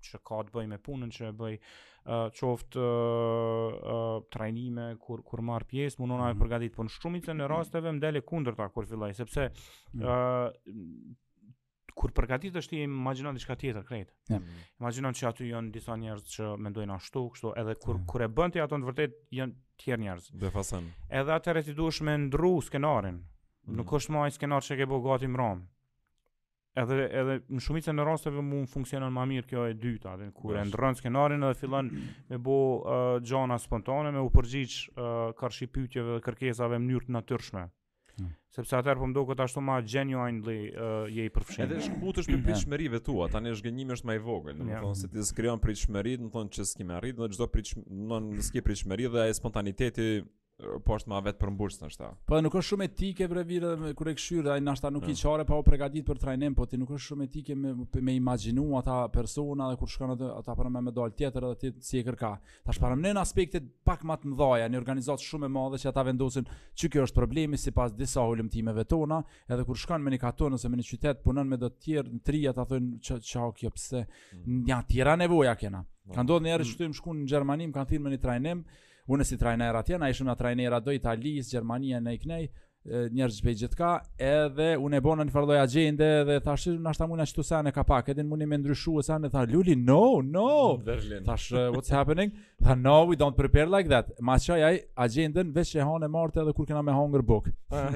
që ka të bëjë me punën që e bëj, uh, qoftë uh, uh, trajnime kur kur marr pjesë, mundohna me
mm
-hmm. përgatit, por në shumicën e rasteve më del e kundërta kur filloj, sepse
mm -hmm.
uh, kur përgatitesh ti imagjinon diçka tjetër krejt.
Yeah. Mhm.
Imagjinon që aty janë disa njerëz që mendojnë ashtu, kështu, edhe kur
yeah.
kur e bën ti ato në vërtet janë të tjerë njerëz.
Befasohesh.
Edhe atëherë ti duhesh me ndru skenarin.
Mm -hmm.
Nuk është më ai skenar që ke bo gati mbrëm. Edhe edhe në shumicën e rasteve mu m'funksionon ma mirë kjo e dyta, atë kur e ndrron skenarin edhe fillon me bë uh, gjona spontane, me u përgjigj uh, karshi pyetjeve dhe kërkesave në mënyrë të natyrshme.
Hmm.
Sepse atëherë po m'doket ashtu ma genuinely uh, je i përfshirë.
Edhe shkëputesh prej pritshmërive tua, tani zhgënjimi është ma i vogël, domethonë se ti s'krijon pritshmëri, domethonë që s'ke me arrit, do çdo pritshmëri, domethonë s'ke pritshmëri dhe ai spontaniteti po është ma vetëpërmbushës nashta.
Po nuk është shumë etike bre Vire me kur e kqyr dhe ai nashta nuk e
mm.
çan pa u përgatitur për trajnim, po ti nuk është shumë etike me me imagjinu ata persona dhe kur shkon atë ata para me m'dal tjetër edhe ti si je kurgja. Tash para në aspekte pak më të mëdha, një organizatë shumë e madhe që ata vendosin që kjo është problemi sipas disa hulumtimeve tona, edhe kur shkon me një katun ose me një qytet punon me do të tjerë, n'terren ata thonë ça o kjo pse mm. na tjera nevoja kena. Po. M'ka ndodh një herë
mm.
shty me shku në Gjermani, kan thirrë me një trajnim, Unë si trajner atje, na ishim na trajnera do Italisë, Gjermania në e knej, njerëz prej gjithkah, edhe unë e bona njëfarë lloj agjende dhe thashë nashta muna qitu secili ka pak, edhe muni me ndryshu e ai m'tha Luli, no, no.
Berlin.
Thash uh, what's happening? Tha no, we don't prepare like that. Ma çoj ai agjendën veç e hanë e martë edhe kur kena me hangër bukë. Ah,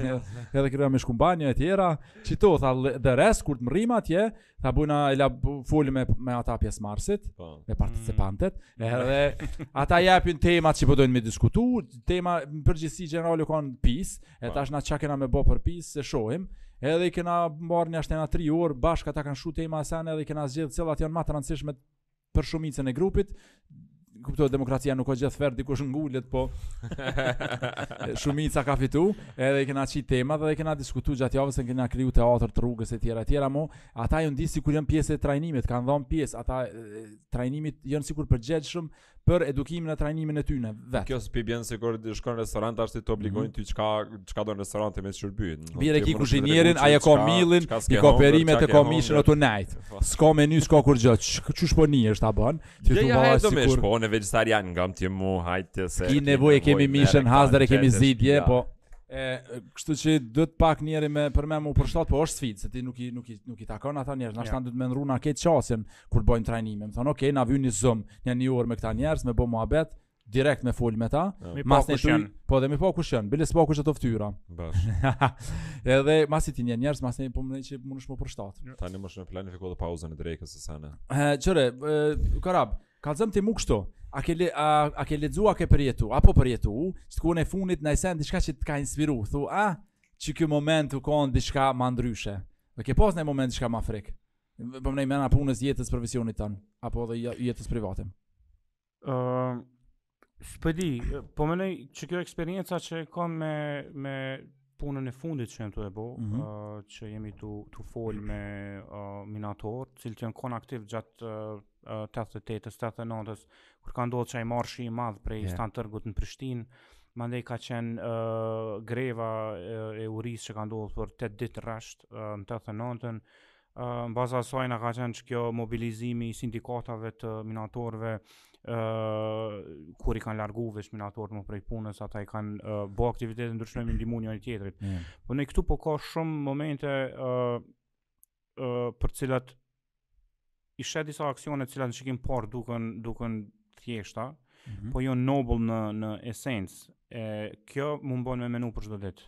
edhe kur kena me shku n'banjo e tjera, qito tha the rest kur të mrrim atje, Tha bujna e la fol me, me ata pjesëmarrësit,
po.
me participantet, mm. edhe ata japin temat që po dojnë me diskutu, tema në përgjithsi generale u kanë peace, e
po.
tash na çka kena me bo për peace, se shohim, edhe i kena marrë njashtu nja tri orë, bashkë ata kanë çu tema e sen, edhe i kena zgjedhë cilat janë ma të rëndësishme për shumicën e grupit kuptohet demokracia nuk ka gjithë fer dikush ngulet po shumica ka fitu edhe i kena qitë temat edhe i kena diskutu gjatë javës e kena kriju teatër të rrugës e tjera e tjera po ata janë disi kur janë pjesë e trajnimit kanë dhonë pjesë ata trajnimit janë sikur përgjegjës për edukimin e trajnimin e tyne vetë.
Kjo s'pi bjen sikur shkon në restorant ashtë të obligojnë mm -hmm. ty çka, çka do në restorant e me shërbyn.
Bire ki kuzhinierin, ai e ka millin, i ka perimet e ka mishin o të nejtë. S'ka meny, s'ka kurgjë, qysh po një është ta bën Ti të
vaj si
kur
Shpo, unë vegetarian nga më tjemë mu, hajtë se
Ki nevoj e kemi
mishin,
hazër e kemi zi
dje,
po E, kështu që duhet pak njeri me për me u përshtat, po është sfidë, se ti nuk i nuk i nuk i takon ata njerëz, nashta duhet me ndrru këtë qasjen kur bëjnë trajnime. Me thon, "Ok, na vjen një Zoom, një një orë me këta njerëz, me bë muhabet, direkt me fol me ta.
Me pa kush janë.
Po dhe me pa kush janë. Bile s'paku ato fytyra.
Bash.
Edhe masi ti njeh njerëz, masi po më që mundesh me u përshtat.
Tani më shumë planifiko të pauzën e drekës se sa
na. Ë, çore, Korab, kallzom ti mu kështu. A ke le, a, a ke lexuar ke përjetu, apo përjetu, sikur në fundit naj sen diçka që të ka inspiruar, thu, a, qeky moment u kon diçka më ndryshe. Dhe ke pas naj moment diçka më frik. Po menoj mrena punës jetës profesionit ton, apo edhe jetës private.
Ëh, uh, s'po di, po mendoj që kjo eksperienca që kam me me punën e fundit që jam tu e bo,
mm
-hmm. uh, që jemi tu, tu fol me uh, minatorë, të cilët janë kon aktiv gjatë uh, 88-ës, 89-ës, kur ka ndodhë qaj marshi i madhë prej
yeah.
Stan Tërgut në Prishtinë, mandej ka qenë uh, greva e, e urisë që ka ndodhë për 8 ditë rresht uh, në 89-ën, Mbas asaj na ka qenë qekjo mobilizimi i sindikatave të minatorëve kur i kanë largu veç minatorët mo prej punës, ata i kanë uh, bo aktivitete t'ndryshme me ndihmu njoni tjetrit.
Mm.
Po në këtu po ka shumë momente uh, uh, për cilat i sheh disa aksione të cilat në shikim parë duken, duken thjeshta,
mm -hmm.
po jonë noble në, në esencë. E, kjo më bon me menu për çdo ditë.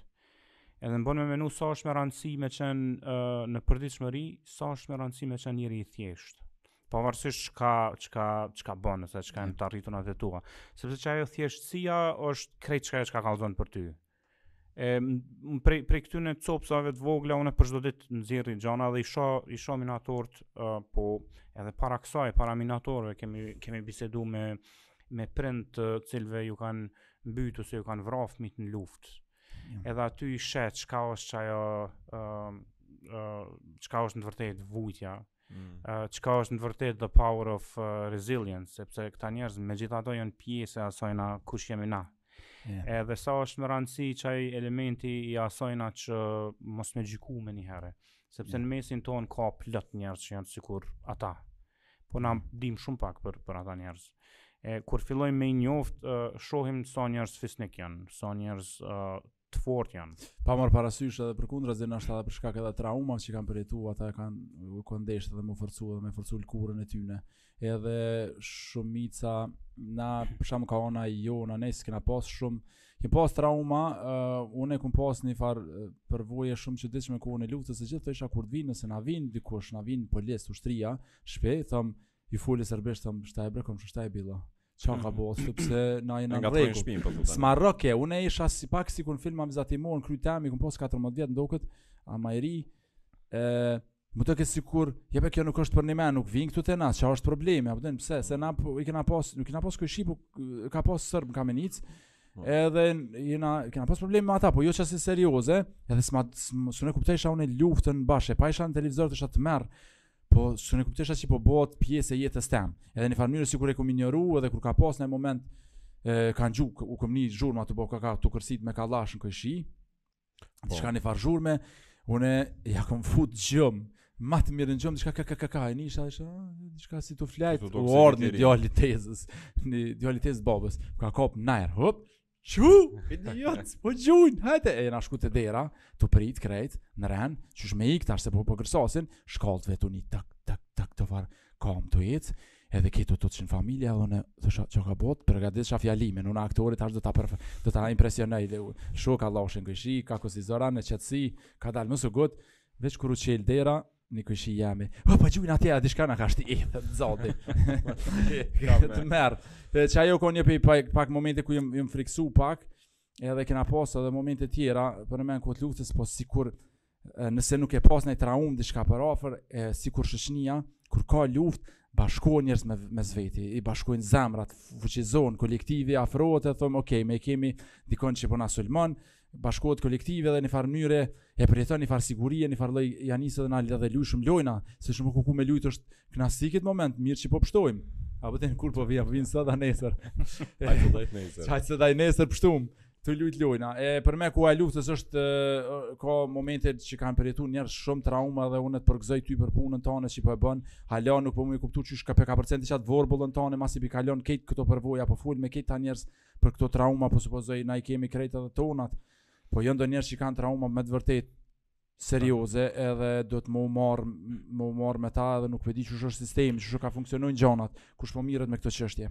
Edhe më bën me menu sa është me rëndësi me qenë në përditshmëri, sa është me rëndësi me qenë njeri i thjeshtë pavarësisht çka çka çka bën ose çka janë të arriturat e tua. Sepse qajo thjeshtësia është krejt çka çka kallzon për ty. E prej prej këtyne copëzave të vogla unë për çdo ditë nxjerri gjana dhe i shoh i shoh minatort uh, po edhe para kësaj para minatorëve kemi kemi biseduar me me prind të cilëve ju kanë mbyt ose ju kanë vrarë fëmijët në luftë.
Mm.
Edhe aty i sheh çka është qajo ë uh, uh, çka është në të vërtetë vujtja.
Mm.
Uh, çka është në të vërtetë the power of uh, resilience, sepse këta njerëz megjithatë janë pjesë e asajna kush jemi na.
Yeah.
Edhe sa është me rëndësi qaj elementi i asajna që mos me gjyku menjëherë, sepse
yeah.
në mesin ton ka plot njerëz që janë sikur ata. Po na dim shumë pak për për ata njerëz. E kur fillojmë me i njoft, shohim sa njerëz fisnik janë, sa njerëz të fort janë.
Pa marr parasysh edhe përkundrazi nashta për shkak edhe traumave që kanë përjetu, ata kanë u kanë dashtë edhe me u forcu edhe me forcu lkurën e tyne. Edhe shumica na për shembull ka ana jonë ne s'kena pas shumë Kem pas trauma, uh, unë e kom pas një farë uh, përvoje shumë të çuditshme n'kohën e luftës, se gjithë thojsha kur të vinë, nëse na vinë dikush, na vinë policë, ushtria, n'shpi, thom, ju foli serbisht, thom, shta je bre kom, shta je bilo, çka
ka
bo, sepse na jena në rregull.
Po s'ma
rroke, unë e shihsha si pak sikur në filma vizatimorë, në kryt tem, kom pas 14 vjet, m'doket, a ma i ri, e, M'u doke sikur, ja po kjo nuk është përnjëmend, nuk vin këtu te na, çka është problemi, a po din pse, se na po, i kena pas, nuk i kena pas kojshi, po, ka pas serb në Kamenicë.
Po.
Edhe i kena pas probleme me ata, po jo qasi serioze, edhe s'ma s'un e kuptojsha unë luftën bash, po e shihsha në televizor thojsha tmerr. Po s'un e kuptojsha që po bëhet pjesë e jetës tem. Edhe në njëfarë mënyrë sikur e kam injoru edhe kur ka pas një moment e kanë gjujt, u kan një zhurmë atë po ka ka tu kërsit me kallash në kojshi.
Po.
Diçka njëfarë zhurme, une ja kom fut gjum, ma të mirin gjum, diçka ka ka ka ka, e nijsha dhe thashë, "Ah, diçka si
tu
flejt,
u
ardhë një djali tezës, një djali tezës babës, ka kap n'ajër, hop, Çu, idiot, po gjujnë, hajte, e na shku te dera, tu prit krejt, në rend, qysh me ik tash se po po kërsasin, shkallët veç tu ni tak, tak, tak, do farë kamë tu ecë, Edhe këtu tuteshin familja dhe unë thojsha çka ka bo, tu përgatit fjalimin, unë aktori tash do të përfë, do t'i impresionoj, dhe shok ka lau shenë kojshi, ka kësi zëra në qetësi, ka dalë mësë gëtë, veç kur u çelë dera, një kojshi i jemi, o, po gjujnë atje, a diçka në ka shti, e, dhe të zoti, tmerr, dhe qajo u kan një prej pak, pak momente ku jem jem friksu pak, edhe kena pasë edhe momente tjera, përnjëmend të luftës, po sikur, nëse nuk ke pas naj traumë diçka për afër, sikur shoqnia kur ka luftë bashkohen njerëz me mes veti, i bashkojnë zemrat, fuqizohen kolektivi, afrohet e thonë, "Ok, e kemi dikon që po na sulmon." Bashkohet kolektivi dhe në njëfarë mënyre e përjeton një farë sigurie, një farë lloj janë nisë dhe na lidhë dhe lujshëm lojna, se shumë kuku me lujtë është kënaqësi këtë moment, mirë që po pështojmë. A po din kur po vinë, po vinë sot a nesër.
Hajt sot e nesër.
Hajt sot e nesër pështumë. Tu lujt lojna. E për me kujtu e luftës është ka momenti që kanë përjetuar njerëz shumë trauma dhe unë të përgëzoj ty për punën tënde që po e bën. Hala nuk po muj kuptu qysh ka për ka përceptu çat vorbullën tënde masi po i kalon krejt këto përvojë a po fol me këta njerëz për këto trauma po supozoj na i kemi krejt edhe tonat. Po jo do njerëz që kanë trauma me të vërtet serioze edhe do të me u marr me u marr me ta edhe nuk po di qysh është sistemi, qysh ka funksionojnë gjonat, kush po mirret me këto çështje.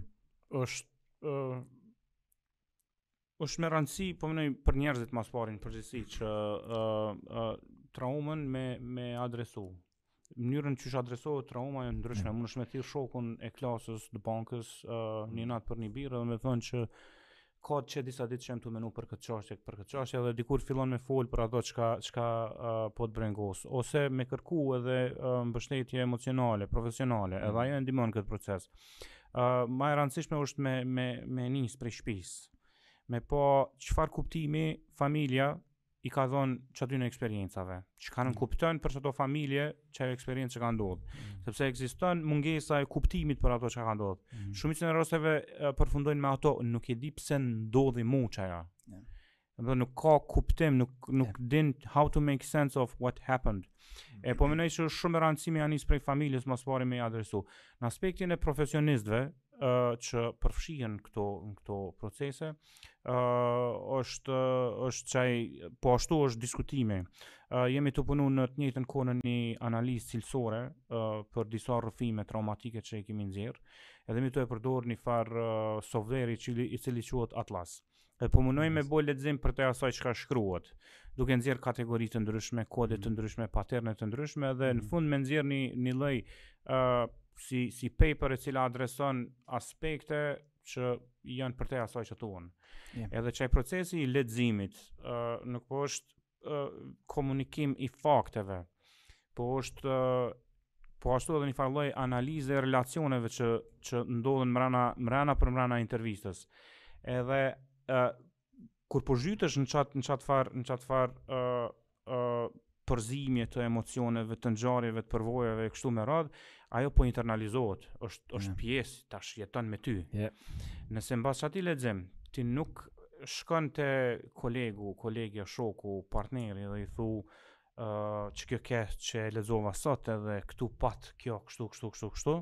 Është Është me rëndësi, po mënoj për njerëzit ma s'pari n'përgjithësi që uh, uh, traumën me, me adresu. Mënyrat qysh adresohet trauma të ndryshme, mm. munësh me thirr shokun e klasës, të bankës, uh, një mm. natë për një birrë, dhe me thonë qe ka qe disa ditë që jem tu menu për këtë çashtje, për këtë çashtje, dhe dikur fillon me folë për ato çka, çka uh, po të brengos, ose me kërku edhe uh, mbështetje emocionale, profesionale, mm. edhe ajo e ndihmon këtë proces. Uh, Uh, ma e rëndësishme është me, me, me nisë prej shpis, me po çfarë kuptimi familja i ka dhonë qatyne eksperiencave, që kanë mm. kupton për qato familje qajo eksperiencë që ka ndodhë, mm. sepse ekziston mungesa e kuptimit për ato çka ka ndodhë.
Mm.
Shumicën e rasteve përfundojnë me ato, nuk e di pse ndodhi mu qajo.
Yeah.
dhe nuk ka kuptim, nuk nuk yeah. din how to make sense of what happened. E po mendoj se është shumë e rëndësishme me nis prej familjes ma s'pari me adresu. Në aspektin e profesionistëve, ë uh, që përfshihen këto në këto procese, ë uh, është uh, është qaj po ashtu është diskutimi. Ë uh, jemi tu punu në të njëjtën kohë në një analizë cilësore uh, për disa rrëfime traumatike që i kemi nxjerr, e jemi tu e përdor një far uh, software i cili i cili quhet Atlas. Ë Dhe po menoj me bo lexim përtej asaj çka shkruhet, duke nxjerr kategori të ndryshme, kode të mm. ndryshme, paterne të ndryshme dhe në
mm.
fund me nxjerr një një lloj ë si si paper e cila adreson aspekte që janë përtej asaj që thuhet.
Yeah.
Edhe qaj procesi i leximit ë nuk po është komunikim i fakteve, po është po ashtu edhe një farë lloj analize e relacioneve që që ndodhen mbrana mbrana për mbrana e intervistës. Edhe ë kur po zhytesh në qat në qat far në qat far ë ë përzimje të emocioneve, të ngjarjeve, të përvojave e kështu me radhë, Ajo po internalizohet, është është
yeah.
pjesë tash jeton me ty.
Yeah.
Nëse mbas qati lexim ti nuk shkon te kolegu, kolegja, shoku, partneri dhe i thu ë uh, qe kjo ke që e lexova sot edhe këtu pat kjo kështu kështu kështu kështu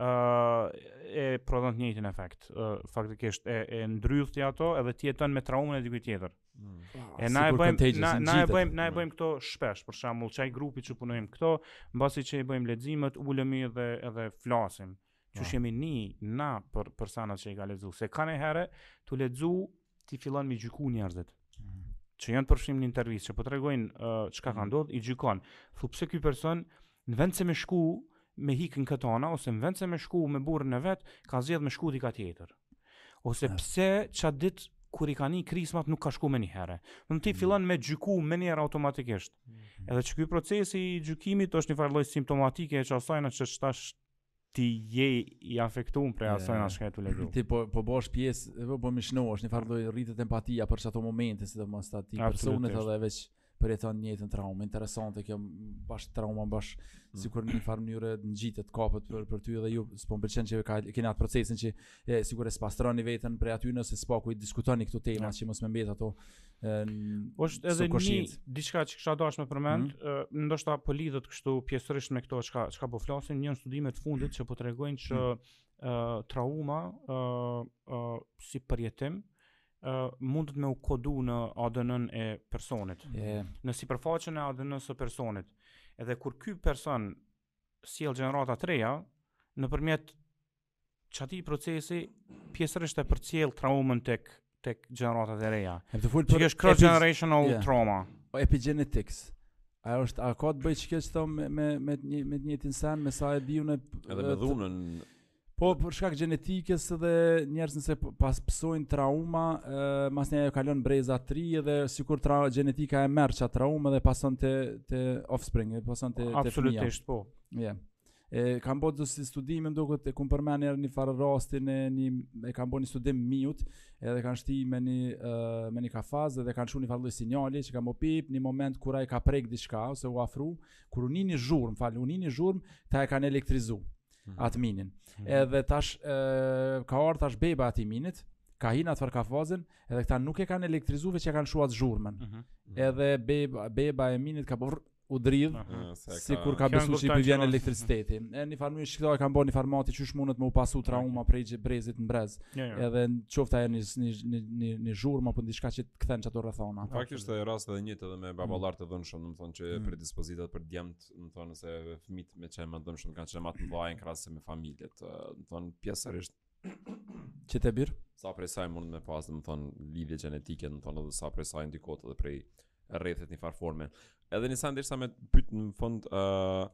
ë uh, e prodhon të njëjtin efekt. Uh, faktikisht e e ndrydh ti ato edhe ti jeton me traumën e dikujt tjetër. E na e bëjmë na na e bëjmë na e bëjmë këto shpesh, për shembull, qaj grupi që punojmë këto, mbasi që i bëjmë leximet, ulemi edhe flasim.
Qysh
jemi ni na për personat që i kemi lexu. Se kaniherë tu lexu ti fillon me i gjyku njerëzit. Mhm. Që janë përfshi në intervistë, që po tregojnë çka uh, ka
mhm.
ndodhur, i gjykon. Thu pse ky person Në vend se me shku me hik në këtë ana ose në vend se me shku me burrin e vet, ka zgjedh me shku dikah tjetër. Ose pse qat ditë kur i ka ni krismat nuk ka shku menjëherë. Domethënë ti
mm.
fillon me gjyku menjëherë automatikisht. Mm. Edhe qiky procesi i gjykimit është një farë lloj simptomatike e qasajna që tash ti je i afektuar prej
yeah.
asajna çka je tu lexu.
Ti po po bohesh pjesë, po po mishnohesh, një farë lloj rritet empatia për qato momente, sidomos tash ti si
person
edhe veç përjeton njëjtën traumë, interesante kjo bash trauma, bash mm. sikur një farë mënyre ngjitet, kapet për, për ty edhe ju, po më pëlqen që ka, keni atë procesin që e sikur e spastroni veten prej aty nëse s'paku i diskutoni këto tema që mos me mbet aty.
Është edhe një diçka që kisha dashur të përmend, mm -hmm. ndoshta po lidhet kështu pjesërisht me këto çka çka po flasim, studime të fundit që po tregojnë që mm -hmm. uh, trauma uh, uh, si përjetim mm uh, mundet me u kodu në ADN-ën e personit.
Yeah.
Në sipërfaqen e ADN-së së personit. Edhe kur ky person sjell gjenerata të reja nëpërmjet qati procesi pjesërisht e përcjell traumën tek tek gjeneratat e reja.
Ti flet
për është cross generational
yeah.
trauma.
O epigenetics. A është, a ka të bëjë çka këto me me me të një me të njëjtin sen me sa e di unë
edhe me dhunën
Po për shkak të gjenetikës dhe njerëz nëse pas pësojnë trauma, ë masnej ajo kalon breza 3 dhe sikur tra gjenetika e merr qat trauma dhe pason te te offspring, pason te te
Absolutisht po.
Ja. Yeah. E kanë bërë do si studim më duket e kum përmend edhe një farë rastin e një e kanë bërë një studim miut, edhe e kanë shti në një uh, në një kafaz dhe kanë lshu një farë sinjali që ka bo pip një moment kur ai ka prek diçka ose u afru, kur u ni një zhurmë, sa u ni një zhurmë, ta e kanë elektrizu mhm. atë minin. Mhm. Edhe tash uh, ka ardhur tash beba e atij minit, ka hin në atë farë kafazën, edhe këta nuk e kanë elektrizu veç e ia kanë lshu at zhurmën.
Mhm.
Edhe beba beba e minit ka bërë u dridh sikur ka besu që i po
vjen
elektriciteti. E një farë mënyrë kështu e kanë bo një farë matje qysh munet me u pasu trauma prej brezit në brez.
Ja, ja.
Edhe qoftë ajo një, një, një, një, një zhurmë apo diçka që të kthen qato rrethana.
Në fakt është e rast edhe njëtë edhe me baballarë të dhunshëm, domethënë që
mm.
predispozitat për djemt, domethënë ose fëmijët me qenë më të dhunshëm, kanë qenë ma të mdhaja në krahasim me familjet, domethënë pjesërisht
Qetë birë,
sa prej saj munet me pas, domethonë, lidhje gjenetike, domethonë, edhe sa prej saj ndikohet edhe prej rrethit n'njëfarë forme. Edhe një send desha me pyt në fund, uh,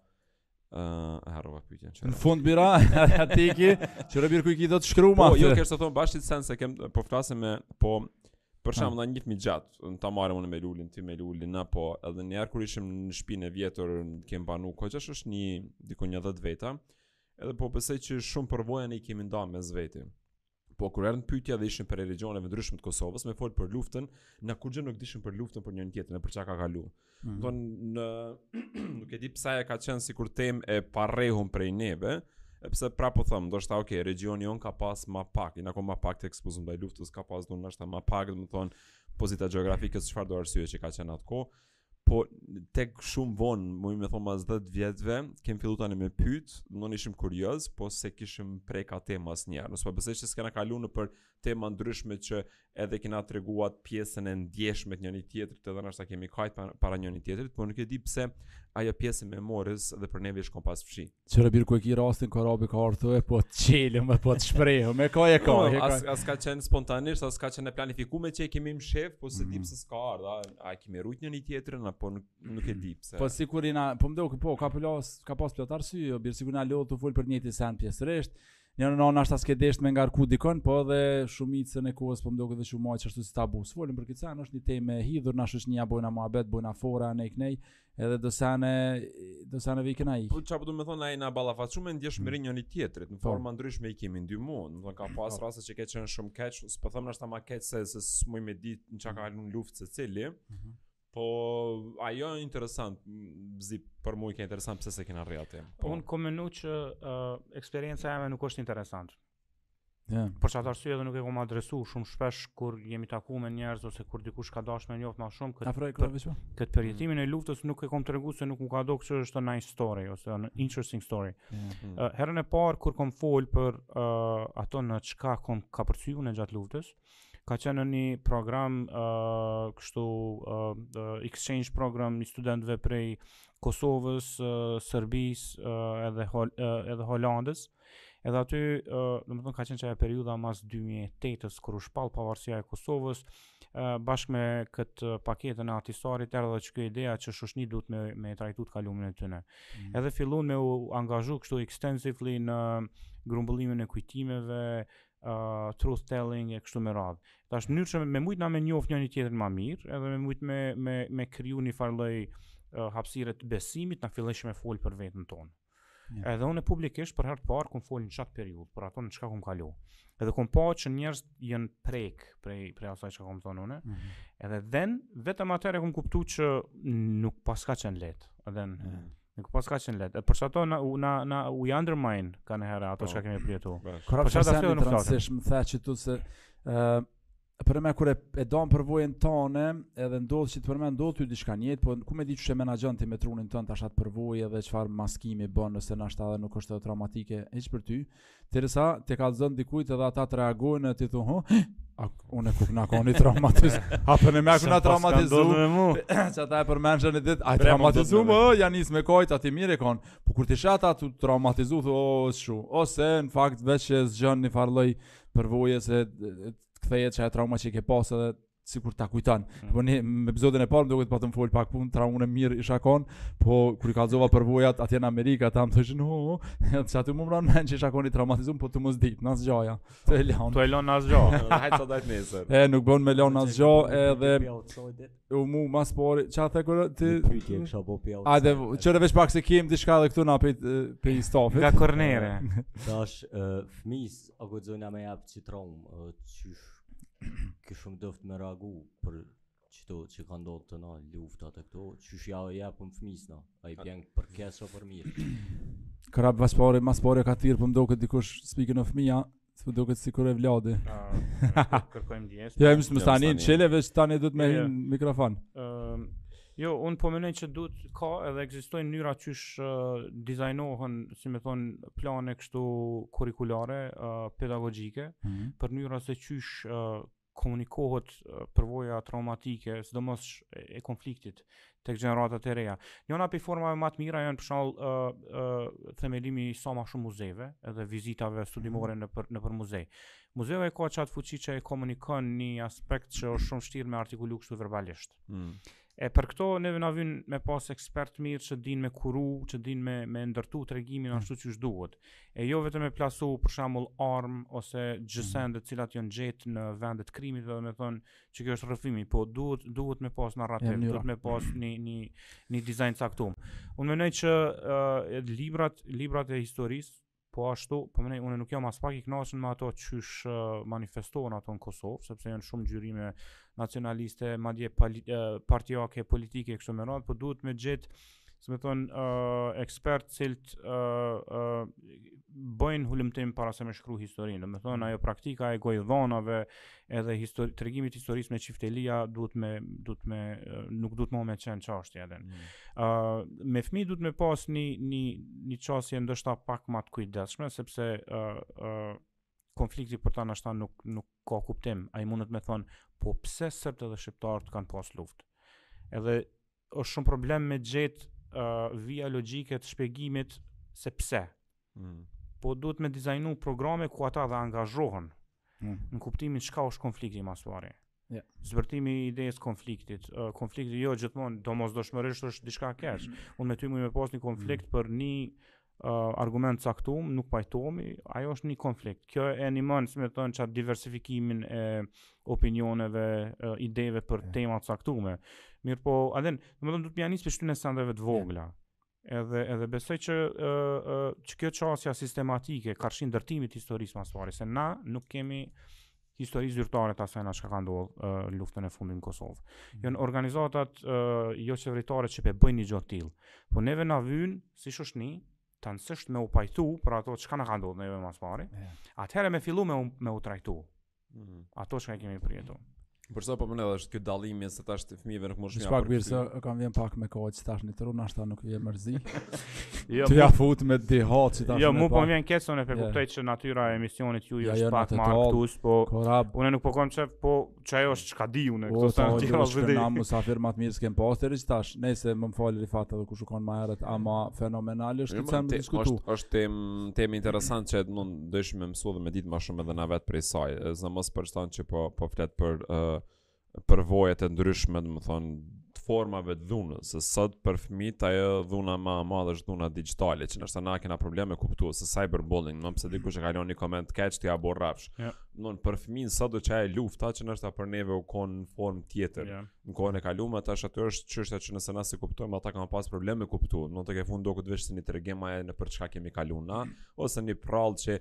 uh, harrova pytjen që...
Në fund bira, a ti ki, çfarë bire ku i ki do të shkrume.
Po, jo kështu thonë, bash qit sen se kem, po flasë me, po, për shembull njifemi gjatë, ta marrim unë me Lulin, ti me Lulin, apo edhe niherë kur ishim në shpinë e vjetër, kem banu, kogja është një, diku një dhet veta, Edhe po besoj që shumë përvoja ne i kemi nda mes veti. Po kur erdhën pyetja dhe ishin prej regjioneve të ndryshme të Kosovës, me fol për luftën, na kurrë nuk dishim për luftën prej njëri tjetrit, për çka ka kalu.
Mm
-hmm. Dhe nuk e di pse ajo ka qenë sikur temë e pa rrehun prej neve, sepse prapë po them, do të thotë, okay, regjioni jon ka pas më pak, jena kan më pak të ekspozum ndaj luftës, ka pas ndoshta më pak, domethonë pozita gjeografike çfarëdo arsye që ka qenë atë kohë. Po tek shumë vonë, domethonë mas 10 vjetëve, kem fillu tani me pyt, dhe ishim kurioz, po s'e kishim prek atë temë asnjëherë. Nuk po besoj që s'kena kalu nëpër tema t'ndryshme që edhe kena tregu atë pjesën e ndjeshme të njoni tjetrit, edhe nashta kemi kajt para njoni tjetrit, po nuk e di pse ajo pjesë e memories dhe për neve ish kon pas fshi.
Çfarë bire ku e ki rastin ka robi ka ardh tu e, po çelem e po shprehem e ka e ka e ka
As ka qenë spontanisht, as ka qenë e planifikume që e kemi mshef, po s'e di
mhm.
pse s'ka ardhë, a, a e kemi rujt njoni tjetrin, apo nuk e di pse...
Po sigurisht, po më doket po, ka, plot, ka pas plot arsye, jo, birë sigurisht lodhet me fol për njëjtin sen pjesëresht, ni nashta as s'ke dashtë me ngarku dikon, po edhe shumicën e kohës po më doket shumë ma që ashtu si tabu, s'folim për këtë sen, është një temë e hidhur, nashta na bojna muhabet, bojna fora, nej, knej, Edhe do sene do sene vijnë knej.
Po qe pra po domethonë ai na ballafaqu me ndjeshmërinë e njoni tjetrit në
po.
forma t'ndryshme i kemi ndihmu, domethonë ka
po.
pas raste që ke qenë shumë keq, s'po them nashta ma keq se s'muj me ditë çka ka kalu në luftë secili.
Mhm.
Po ajo është interesant, zi për mu ke interesant pse s'e kena mrri atë.
Po un kom menu që eksperienca jeme nuk është interesant.
Yeah.
Për çfarë arsye edhe nuk e kam adresu shumë shpesh kur jemi taku me njerëz ose kur dikush ka dashur me njoft ma shumë këtë
Afroj për, po.
këtë përjetimin mm. e luftës nuk e kam tregu se nuk m'u ka dokë që është ni nice story ose an interesting story.
Yeah.
Uh, herën e parë kur kam fol për uh, ato në çka kam kapërcy unë gjatë luftës, Ka qenë në një program uh, kështu uh, exchange program i studentëve prej Kosovës, uh, Serbisë uh, edhe Hol uh, edhe Holandës. Edhe aty, uh, domethënë ka qenë qajo periudha mas 2008-s kur u shpall pavarësia e Kosovës, uh, bashkë me këtë paketën e Ahtisaarit erdhi edhe qekjo ideja që shoqnitë duhet me me trajtu të kalumen e tyre.
Mm.
Edhe filluan me u angazhu kështu extensively në grumbullimin e kujtimeve, uh, uh, truth telling e kështu me radhë. Tash në mënyrë që me mujt na me njoft njoni tjetrin ma mirë, edhe me mujt me me me kriju një farë lloj uh, hapësire të besimit, na fillojshëm me fol për veten tonë.
Yeah.
Edhe unë publikisht për herë të parë kum fol në qat periudhë, për ato në çka kum kalu. Edhe kum pa që njerëz janë prek prej prej asaj çka kum thonë unë.
Mm -hmm.
Edhe then vetëm atëherë kum kuptu që nuk paska qenë lehtë. Edhe
yeah.
Nuk paska qenë lehtë. E për qato na u- na na u i undermine kanihere ato
Po.
çka kemi përjetu.
Bash.
Kora
Po çfarë
ta
Persani
fillojmë
në të
flatin? rëndësishmë tha që tu se ë për me kur e, e don përvojën tone, edhe ndodh që t'përme ndodh ty diçka në jetë, po ku me di qysh e menaxhon ti me trunin tënd tash atë përvojë edhe çfarë maskimi bën e ndoshta edhe nuk është edhe traumatike hiç për ty. Derisa të kallzon dikujt edhe ata të reagojnë e ti thu, "Hë? A unë kokna kon i traumatiz? A po demek kokna traumatizu? Që ata e përmendën, e di, ai traumatizu më, ja nis me kujtu aty mirë e kon. Po kur ti shat atë traumatizu thu, "O shu, ose në fakt veç e zgjon njëfarë lloj përvojë se kthehet qajo trauma që ke pas edhe sikur ta kujton.
Mm.
Po edhe n'episodin e parë më duket patëm fol pak punë traumën, mirë isha kon, po kur i kallzova përvojat atje në Amerikë, ata më thoshin, "No, sa ti më mban mend që isha kon i traumatizuar, po të mos e di, n'asgja e." Të e lëm.
Të e lëm nas
gjaja. Hajt sot hajt nesër.
E nuk bën me lon n'asgja edhe u mu mas por ça the kur ti
pyetje kisha po pjell. A
dhe çore veç pak se kem diçka edhe këtu na prej prej stafit.
Nga kornere.
Tash fëmijës O guxu na me jap që traum, qysh kish me u dashtë me reagu për qëto që ka ndodhë te na luftat e këto, qysh ja japim fëmijës na, a i bjengë për keq o për mirë.
Krejt ma s'pari, ma s'pari ka thirë për po më doket dikush speaking of fëmija, se më doket sikur Vladi.
Ah, kërkojmë djesë.
Ja, imë së më
stani,
në qele, veç tani duhet me hi n'mikrofon.
Ehm, Jo, unë po menoj që duhet ka edhe ekzistojnë mënyra qysh uh, dizajnohen, si me thonë, plane kështu kurrikulare, uh, pedagogjike, mm -hmm. për mënyra se qysh uh, komunikohet uh, përvoja traumatike, sidomos e, e konfliktit te gjeneratat e reja. Njona prej formave ma të mira janë për shembull uh, uh, themelimi i sa ma shumë muzeve edhe vizitave studimore mm -hmm. nëpër, nëpër muze. Muzeu e ka qatë fuqi që e komunikon një aspekt që është shumë vshtirë me artikulu kështu verbalisht.
Mm.
E për këto neve na vyn me pas ekspertë të mirë që dinë me kuru, që dinë me me ndërtu tregimin mm. ashtu qysh duhet. E jo vetëm me plasu për shembull armë ose gjësende mm. të cilat janë gjetë në vende të krimit, dhe me thonë që kjo është rrëfimi, po duhet duhet me pas narrativ, duhet me pas një një një dizajn të caktum. Unë mendoj që uh, librat librat e historisë Po ashtu, po mendoj, unë nuk jam as pak i kënaqur me ato qysh manifestohen ato në Kosovë, sepse janë shumë ngjyrime nacionaliste, madje pali, partiake, politike kështu me radhë, po duhet me gjet, domethonë, uh, ekspertë të cilët uh, uh, bëjnë hulumtim para se me shkru historinë. Domethonë ajo praktika e gojëdhonave, edhe histori, tregimit historisë me çifteli domethonë nuk duhet ma me qenë çështje edhe. Mm. Ë uh, me fëmijë duhet me pas një një një çështje ndoshta pak ma të kujdesshme sepse ë uh, ë uh, konflikti për ta ndoshta nuk nuk ka kuptim. Ai mundet me thonë, po pse serbët dhe shqiptarët kanë pas luftë? Edhe është shumë problem me gjet uh, vija logjike të shpjegimit sepse.
Mm.
Po duhet me dizajnu programe ku ata dhe angazhohen
mm.
në kuptimin çka është konflikti mas pari.
Yeah.
Zbërtimi i idesë konfliktit. Uh, konflikti jo gjithmonë domosdoshmërisht është diçka keq. Mm. Unë me ty muj me pas një konflikt mm. për një uh, argument caktum, nuk pajtohmi, ajo është një konflikt. Kjo e ndihmon, si me thënë, qat diversifikimin e opinioneve, uh, ideve për
yeah.
tema caktume. Mirëpo, adhen, domethënë, duhet me ja nisë prej shtynës së sandeve të vogla. Yeah. Edhe, edhe besoj që, uh, uh, që kjo qasja sistematike, karshi ndërtimit të historisë mas pari, se na nuk kemi histori zyrtare të asajna çka ka ndodhur uh, luftën e fundit në Kosovë. Mm. Janë organizatat uh, joqeveritare që pe bëjnë një gjo të tillë. Po neve na vyn si shoqni tanësisht me u pajtu për ato çka na ka ndodhë neve mas pari,
yeah.
atëherë me fillu me u, me u trajtu.
Mm.
Ato çka i kemi përjetu.
Por sa po mendoj edhe është ky dallimi, se tash ti fëmijëve nuk mund
të shkojnë. Pak se kam ardh pak me kohë që tash në Tiranë ndoshta nuk vjen mërzi.
jo,
ja fut me ti haçi tash.
Jo, mua po më vjen keq unë e kuptoj që natyra e emisionit ju është pak më akuzë, po unë nuk po kam çe po çaj është çka di unë këto
sa ti
ka
zë
di.
Na mos afir më të mirë skem poster është tash, nëse më fal Rifat edhe kush u kon më herët, ama fenomenale është që me diskutu.
Është është temë temë interesant që mund dëshmë mësuar me ditë më shumë edhe na vet prej saj. Sidomos për shkak që po po flet për përvojat e ndryshme, domethonë të formave të dhunës, se sot për fëmijët ajo dhuna ma e madhe është dhuna digjitale, që ndoshta na kena probleme me kuptu se cyberbullying, më pse dikush e ka lënë një koment keq ti apo rrafsh.
Ja.
Domethonë për fëmijën sot o qajo lufta që ndoshta për neve u kon në formë tjetër.
Ja.
Në kohën e kaluar tash aty është çështja që nëse na s'e kuptojmë ata kanë pas probleme me kuptuar, domethonë ka me u dok veç si tregim ajo në për çka kemi kaluar na ose një përrallë që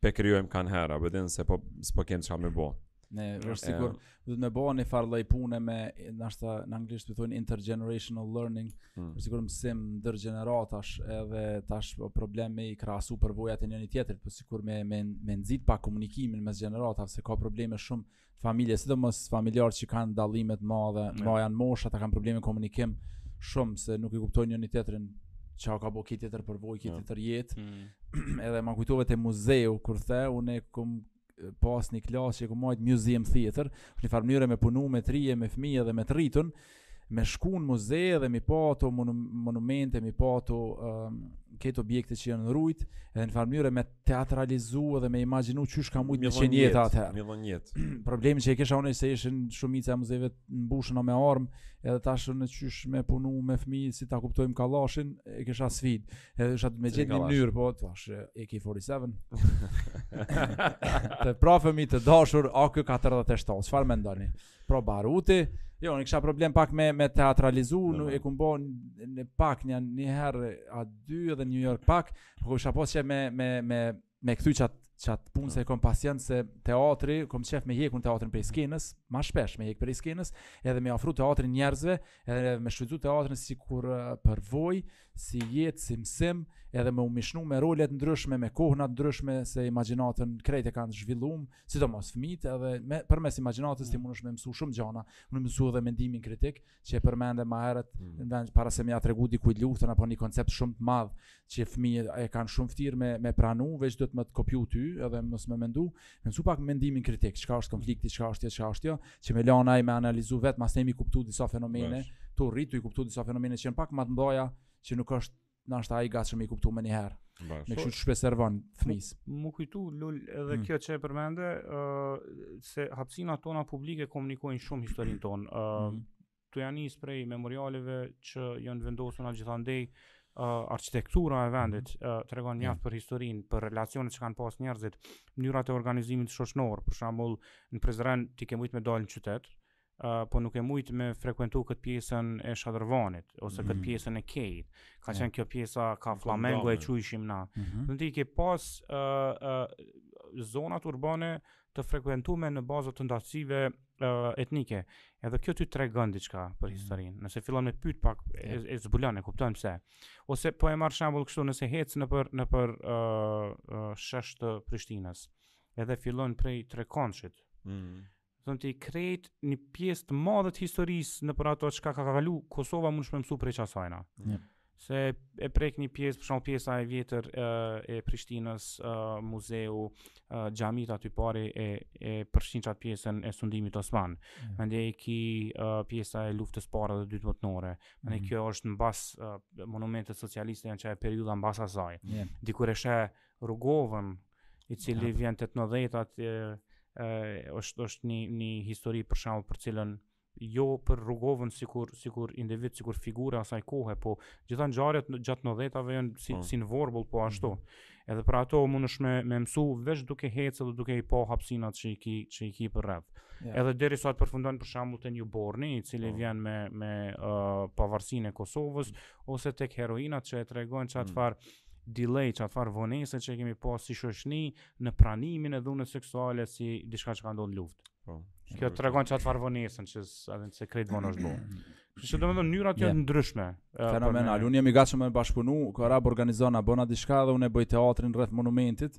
pe krijojmë kanihere, vetëm se po s'po kem çka me bo.
Mm. Është
sikur
do të më bëhen një farë lloj pune me... ndoshta në anglisht i thonë intergenerational learning,
mm.
është sikur mësim ndër gjeneratash edhe tash jo problem me i krahasu përvojat e njëri tjetrit, po sikur me me me nxit pak komunikimin mes gjeneratave se ka probleme shumë familje, sidomos familjet që kanë dallime të mëdha,
yeah.
moshat, jon' moshat, ata kanë probleme komunikim shumë se nuk i kuptojnë njëri tjetrin se kanë bo krejt tjetër përvojë,
krejt
tjetër jetë.
Mm.
edhe ma kujtove te muzeu kur the unë e kom pas një klasë që e kom majtë museum theater, është një farë mënyre me punu me t'ri, me fëmijë dhe me të rritun, me shku në muze dhe mi pa ato monumente, mi pa ato um, këto objekte që janë rujt, edhe në farë mënyre me teatralizu dhe me imagjinu qysh ka mujtë me qenë jeta atëherë.
Me i dhon jetë.
Problemi që e kesha unë se ishin shumica e muzeve mbushun me armë, edhe tash unë qysh me punu me fëmi si ta kuptojmë kallashin, e kesha sfidë. Edhe isha tu
e
gjetë një mënyrë, po, thashë AK-47. Pra fëmijë të dashur AK-47, çfarë mendoni? Pro baruti, jo, unë kësha problem pak me, me teatralizu,
unë
e kom bo pak një, një herë a dy edhe n'New York pak, po kësha pas qef me, me, me, me kthy çat çat punë se kam pasion se teatri, kam qef me hjek teatrin prej skenës, më shpesh me hjek prej skenës, edhe me ofru teatrin njerëzve, edhe me shfrytzu teatrin sikur përvojë, si jetë, si mësim, edhe me u mishnu me role t'ndryshme, me kohëna t'ndryshme se imagjinatën krejt e kanë t'zhvillume, sidomos fëmijët edhe me përmes imagjinatës ti mm. mundesh me mësu shumë gjëra, me mësu edhe mendimin kritik, që e përmende më herët,
mm.
para se me ia tregu dikujt luftën apo një koncept shumë të madh që fëmijët e kanë shumë vshtir me me pranu, veç do të më të kopju ty edhe mos me mendu, me mësu pak mendimin kritik, çka është konflikti, çka është çka është jo, që me e lan ai me analizu vet, masnej m'i kuptu disa fenomene, tu rritu i kuptu disa fenomene që janë pak më të mëdha që nuk është ndoshta ai i gatshëm me i kuptu menjëherë.
Po,
me kështu që shpesh servon fëmisë.
Mu kujtu, Lull, edhe
hmm.
kjo që e përmende, uh, se hapsina tona publike komunikojnë shumë historin tonë. Uh,
hmm.
Tu ia nis prej memorialeve që janë vendosur gjithandej, uh, arkitektura e vendit hmm. uh, tregon mjaft hmm. për historin, për relacionet që kanë pas njerëzit, mënyrat e organizimit shoqnor, për shembull, në Prizren ti ke mujt me dalë në qytet, Uh, po nuk ke mujt me frekuentu këtë pjesën e Shadërvanit ose mm. këtë
mhm.
pjesën e Kejt. Ka qenë kjo pjesa ka Flamengo e qujshim na.
Mm
-hmm. Ti ke pas uh, uh, zonat urbane të frekuentume në baza të ndasive uh, etnike. Edhe kjo ty tregon diçka për mhm. historinë. Mm. Nëse fillon me pyet pak e, e zbulon e kupton pse. Ose po e marr shembull kështu nëse hec nëpër nëpër uh, uh, shesh të Prishtinës. Edhe fillon prej trekëndshit.
Mm.
Do të thonë krejt një pjesë të madhe të historisë nëpër ato çka ka kalu Kosova mundesh me mësu prej çasajna.
Yep.
Se e prek një pjesë, për shembull pjesa e vjetër e, e Prishtinës, e, muzeu, e, xhamitë aty pari e e përfshin qat pjesën e sundimit osman.
Mm.
Mandej ki e, pjesa e luftës së parë dhe dytë botnore. Mandej
mm.
kjo është mbas e, monumentet socialiste janë qajo periudha mbas asaj.
Yeah.
Dikur e sheh Rugovën i cili
ja.
vjen 80-at është është një një histori për shembull për cilën jo për Rugovën sikur sikur individ sikur figurë e asaj kohe po gjitha ngjarjet gjatë 90-tave janë si
po.
si në vorbull po ashtu mm -hmm. edhe për ato mundesh me me mësu veç duke hecë dhe duke i pa hapësirat që i ki që i ki përreth
yeah.
edhe derisa të përfundon për shembull te Newborni i cili
mm
vjen me me uh, pavarësinë e Kosovës mm -hmm. ose tek Heroinat që e tregojnë qat
mm
-hmm. Delay, qat farë vonese që e kemi pas si shoqni në pranimin e dhunës seksuale si diçka që ka ndodhur në luftë.
Po.
Kjo tregon qat farë vonesën, që edhe se krejt vonë është bo. Kështë që domethënë
arsyet
janë ndryshme.
Fenomenal, unë jam i gatshëm me bashkëpunu, Korab organizona, bona diçka dhe unë e bëjë teatrin rreth monumentit,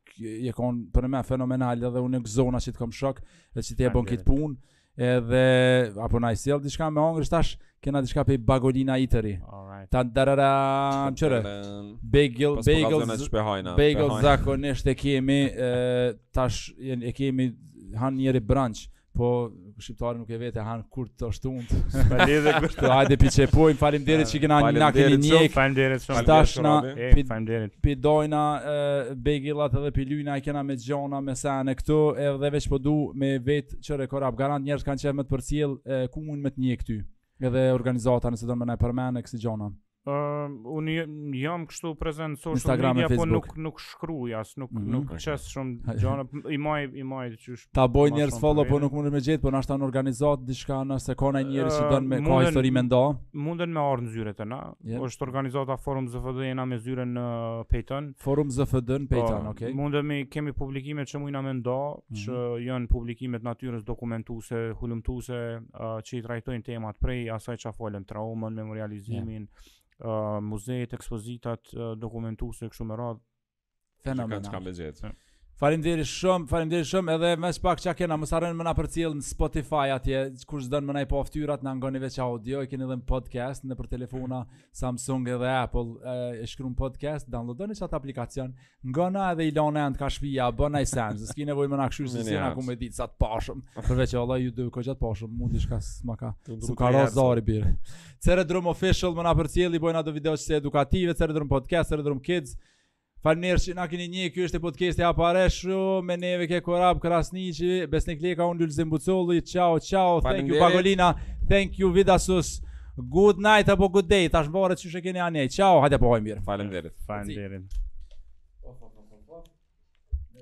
je kon përnime fenomenal edhe unë u gzova që të kam shok dhe që ti e bën këtë punë edhe apo na ke sjell diçka me hongër tash kena diçka pej Bagelina
iteri
ta darara çore bagel bagel
bagel
zakonisht e kemi tash e kemi hangër njëri brunch Po, shqiptari nuk e vet a han ku të
shtun. Faleminderit për
këtë. Hajde pi çeli, faleminderit që kena na
ke
ni.
Faleminderit shumë.
Tash na
faleminderit.
Pi dojna bagelat edhe pi lyna i kena me gjona me sene këtu, edhe veç po du me vet qe Korab garant njerëz kanë qef me të përcjell ku munden me të gjet ty. Edhe organizata nëse don me na përmend kësi gjona.
Uh, unë jam kështu prezent në social media, Instagram,
po
nuk, nuk shkruj as, nuk,
mm -hmm.
nuk qes shumë gjana, i maj, i maj te qysh.
Ta bojnë
njerës
follow, po nuk mundem me gjet, po ndoshta n'organizatë, diçka nëse ka njerës uh, që don me ka histori me nda.
Munden me ardhë në zyre të na,
yeah.
është organizata Forum ZFD, jena me zyre në Pejton.
Forum ZFD në po, Pejton,
okej.
Okay.
Munden me, kemi publikime që mujna me nda,
mm -hmm.
që janë publikime të natyrës dokumentuse, hulumtuse, uh, që i trajtojnë temat prej asaj çka folëm, traumën, memorializimin, yeah. uh, muzejet, ekspozitat, uh, dokumentuese kështu me radhë.
Fenomenal.
Ça me gjet.
Faleminderit shumë, faleminderit shumë edhe ni shpak ça kena, mos harroni me na përcjell në Spotify atje, kush s'don me na i pa fytyrat na ngoni veç audio, e keni edhe në podcast nëpër telefona Samsung edhe Apple, e shkruni podcast, downloadoni qat aplikacion, Ngona edhe i lane në të ka shpia, bën naj sen, se s'ki nevoj më në akëshu, se si
në
akumë e ditë, sa të pashëm. Përveç që Allah ju dhe ko gjatë pashëm, mund i shka s'ma ka, s'u ka
rasë
zari birë. Cere Drum Official, me na përcjell, bojnë ato video që se edukative, Cere Drum Podcast, Cere Drum Kids. Falmner që na keni ni, kjo është podcasti i parë shumë, me neve ke Korab Krasniqi, Besnik Leka, unë Lulzim Bucolli, ciao, ciao, thank you Bagolina, thank you Vidasus. Good night apo good day, tash mvaret qysh e keni anje. Ciao, hajde po hojë mirë.
Faleminderit.
Faleminderit.
Po, po, po, po, po. Në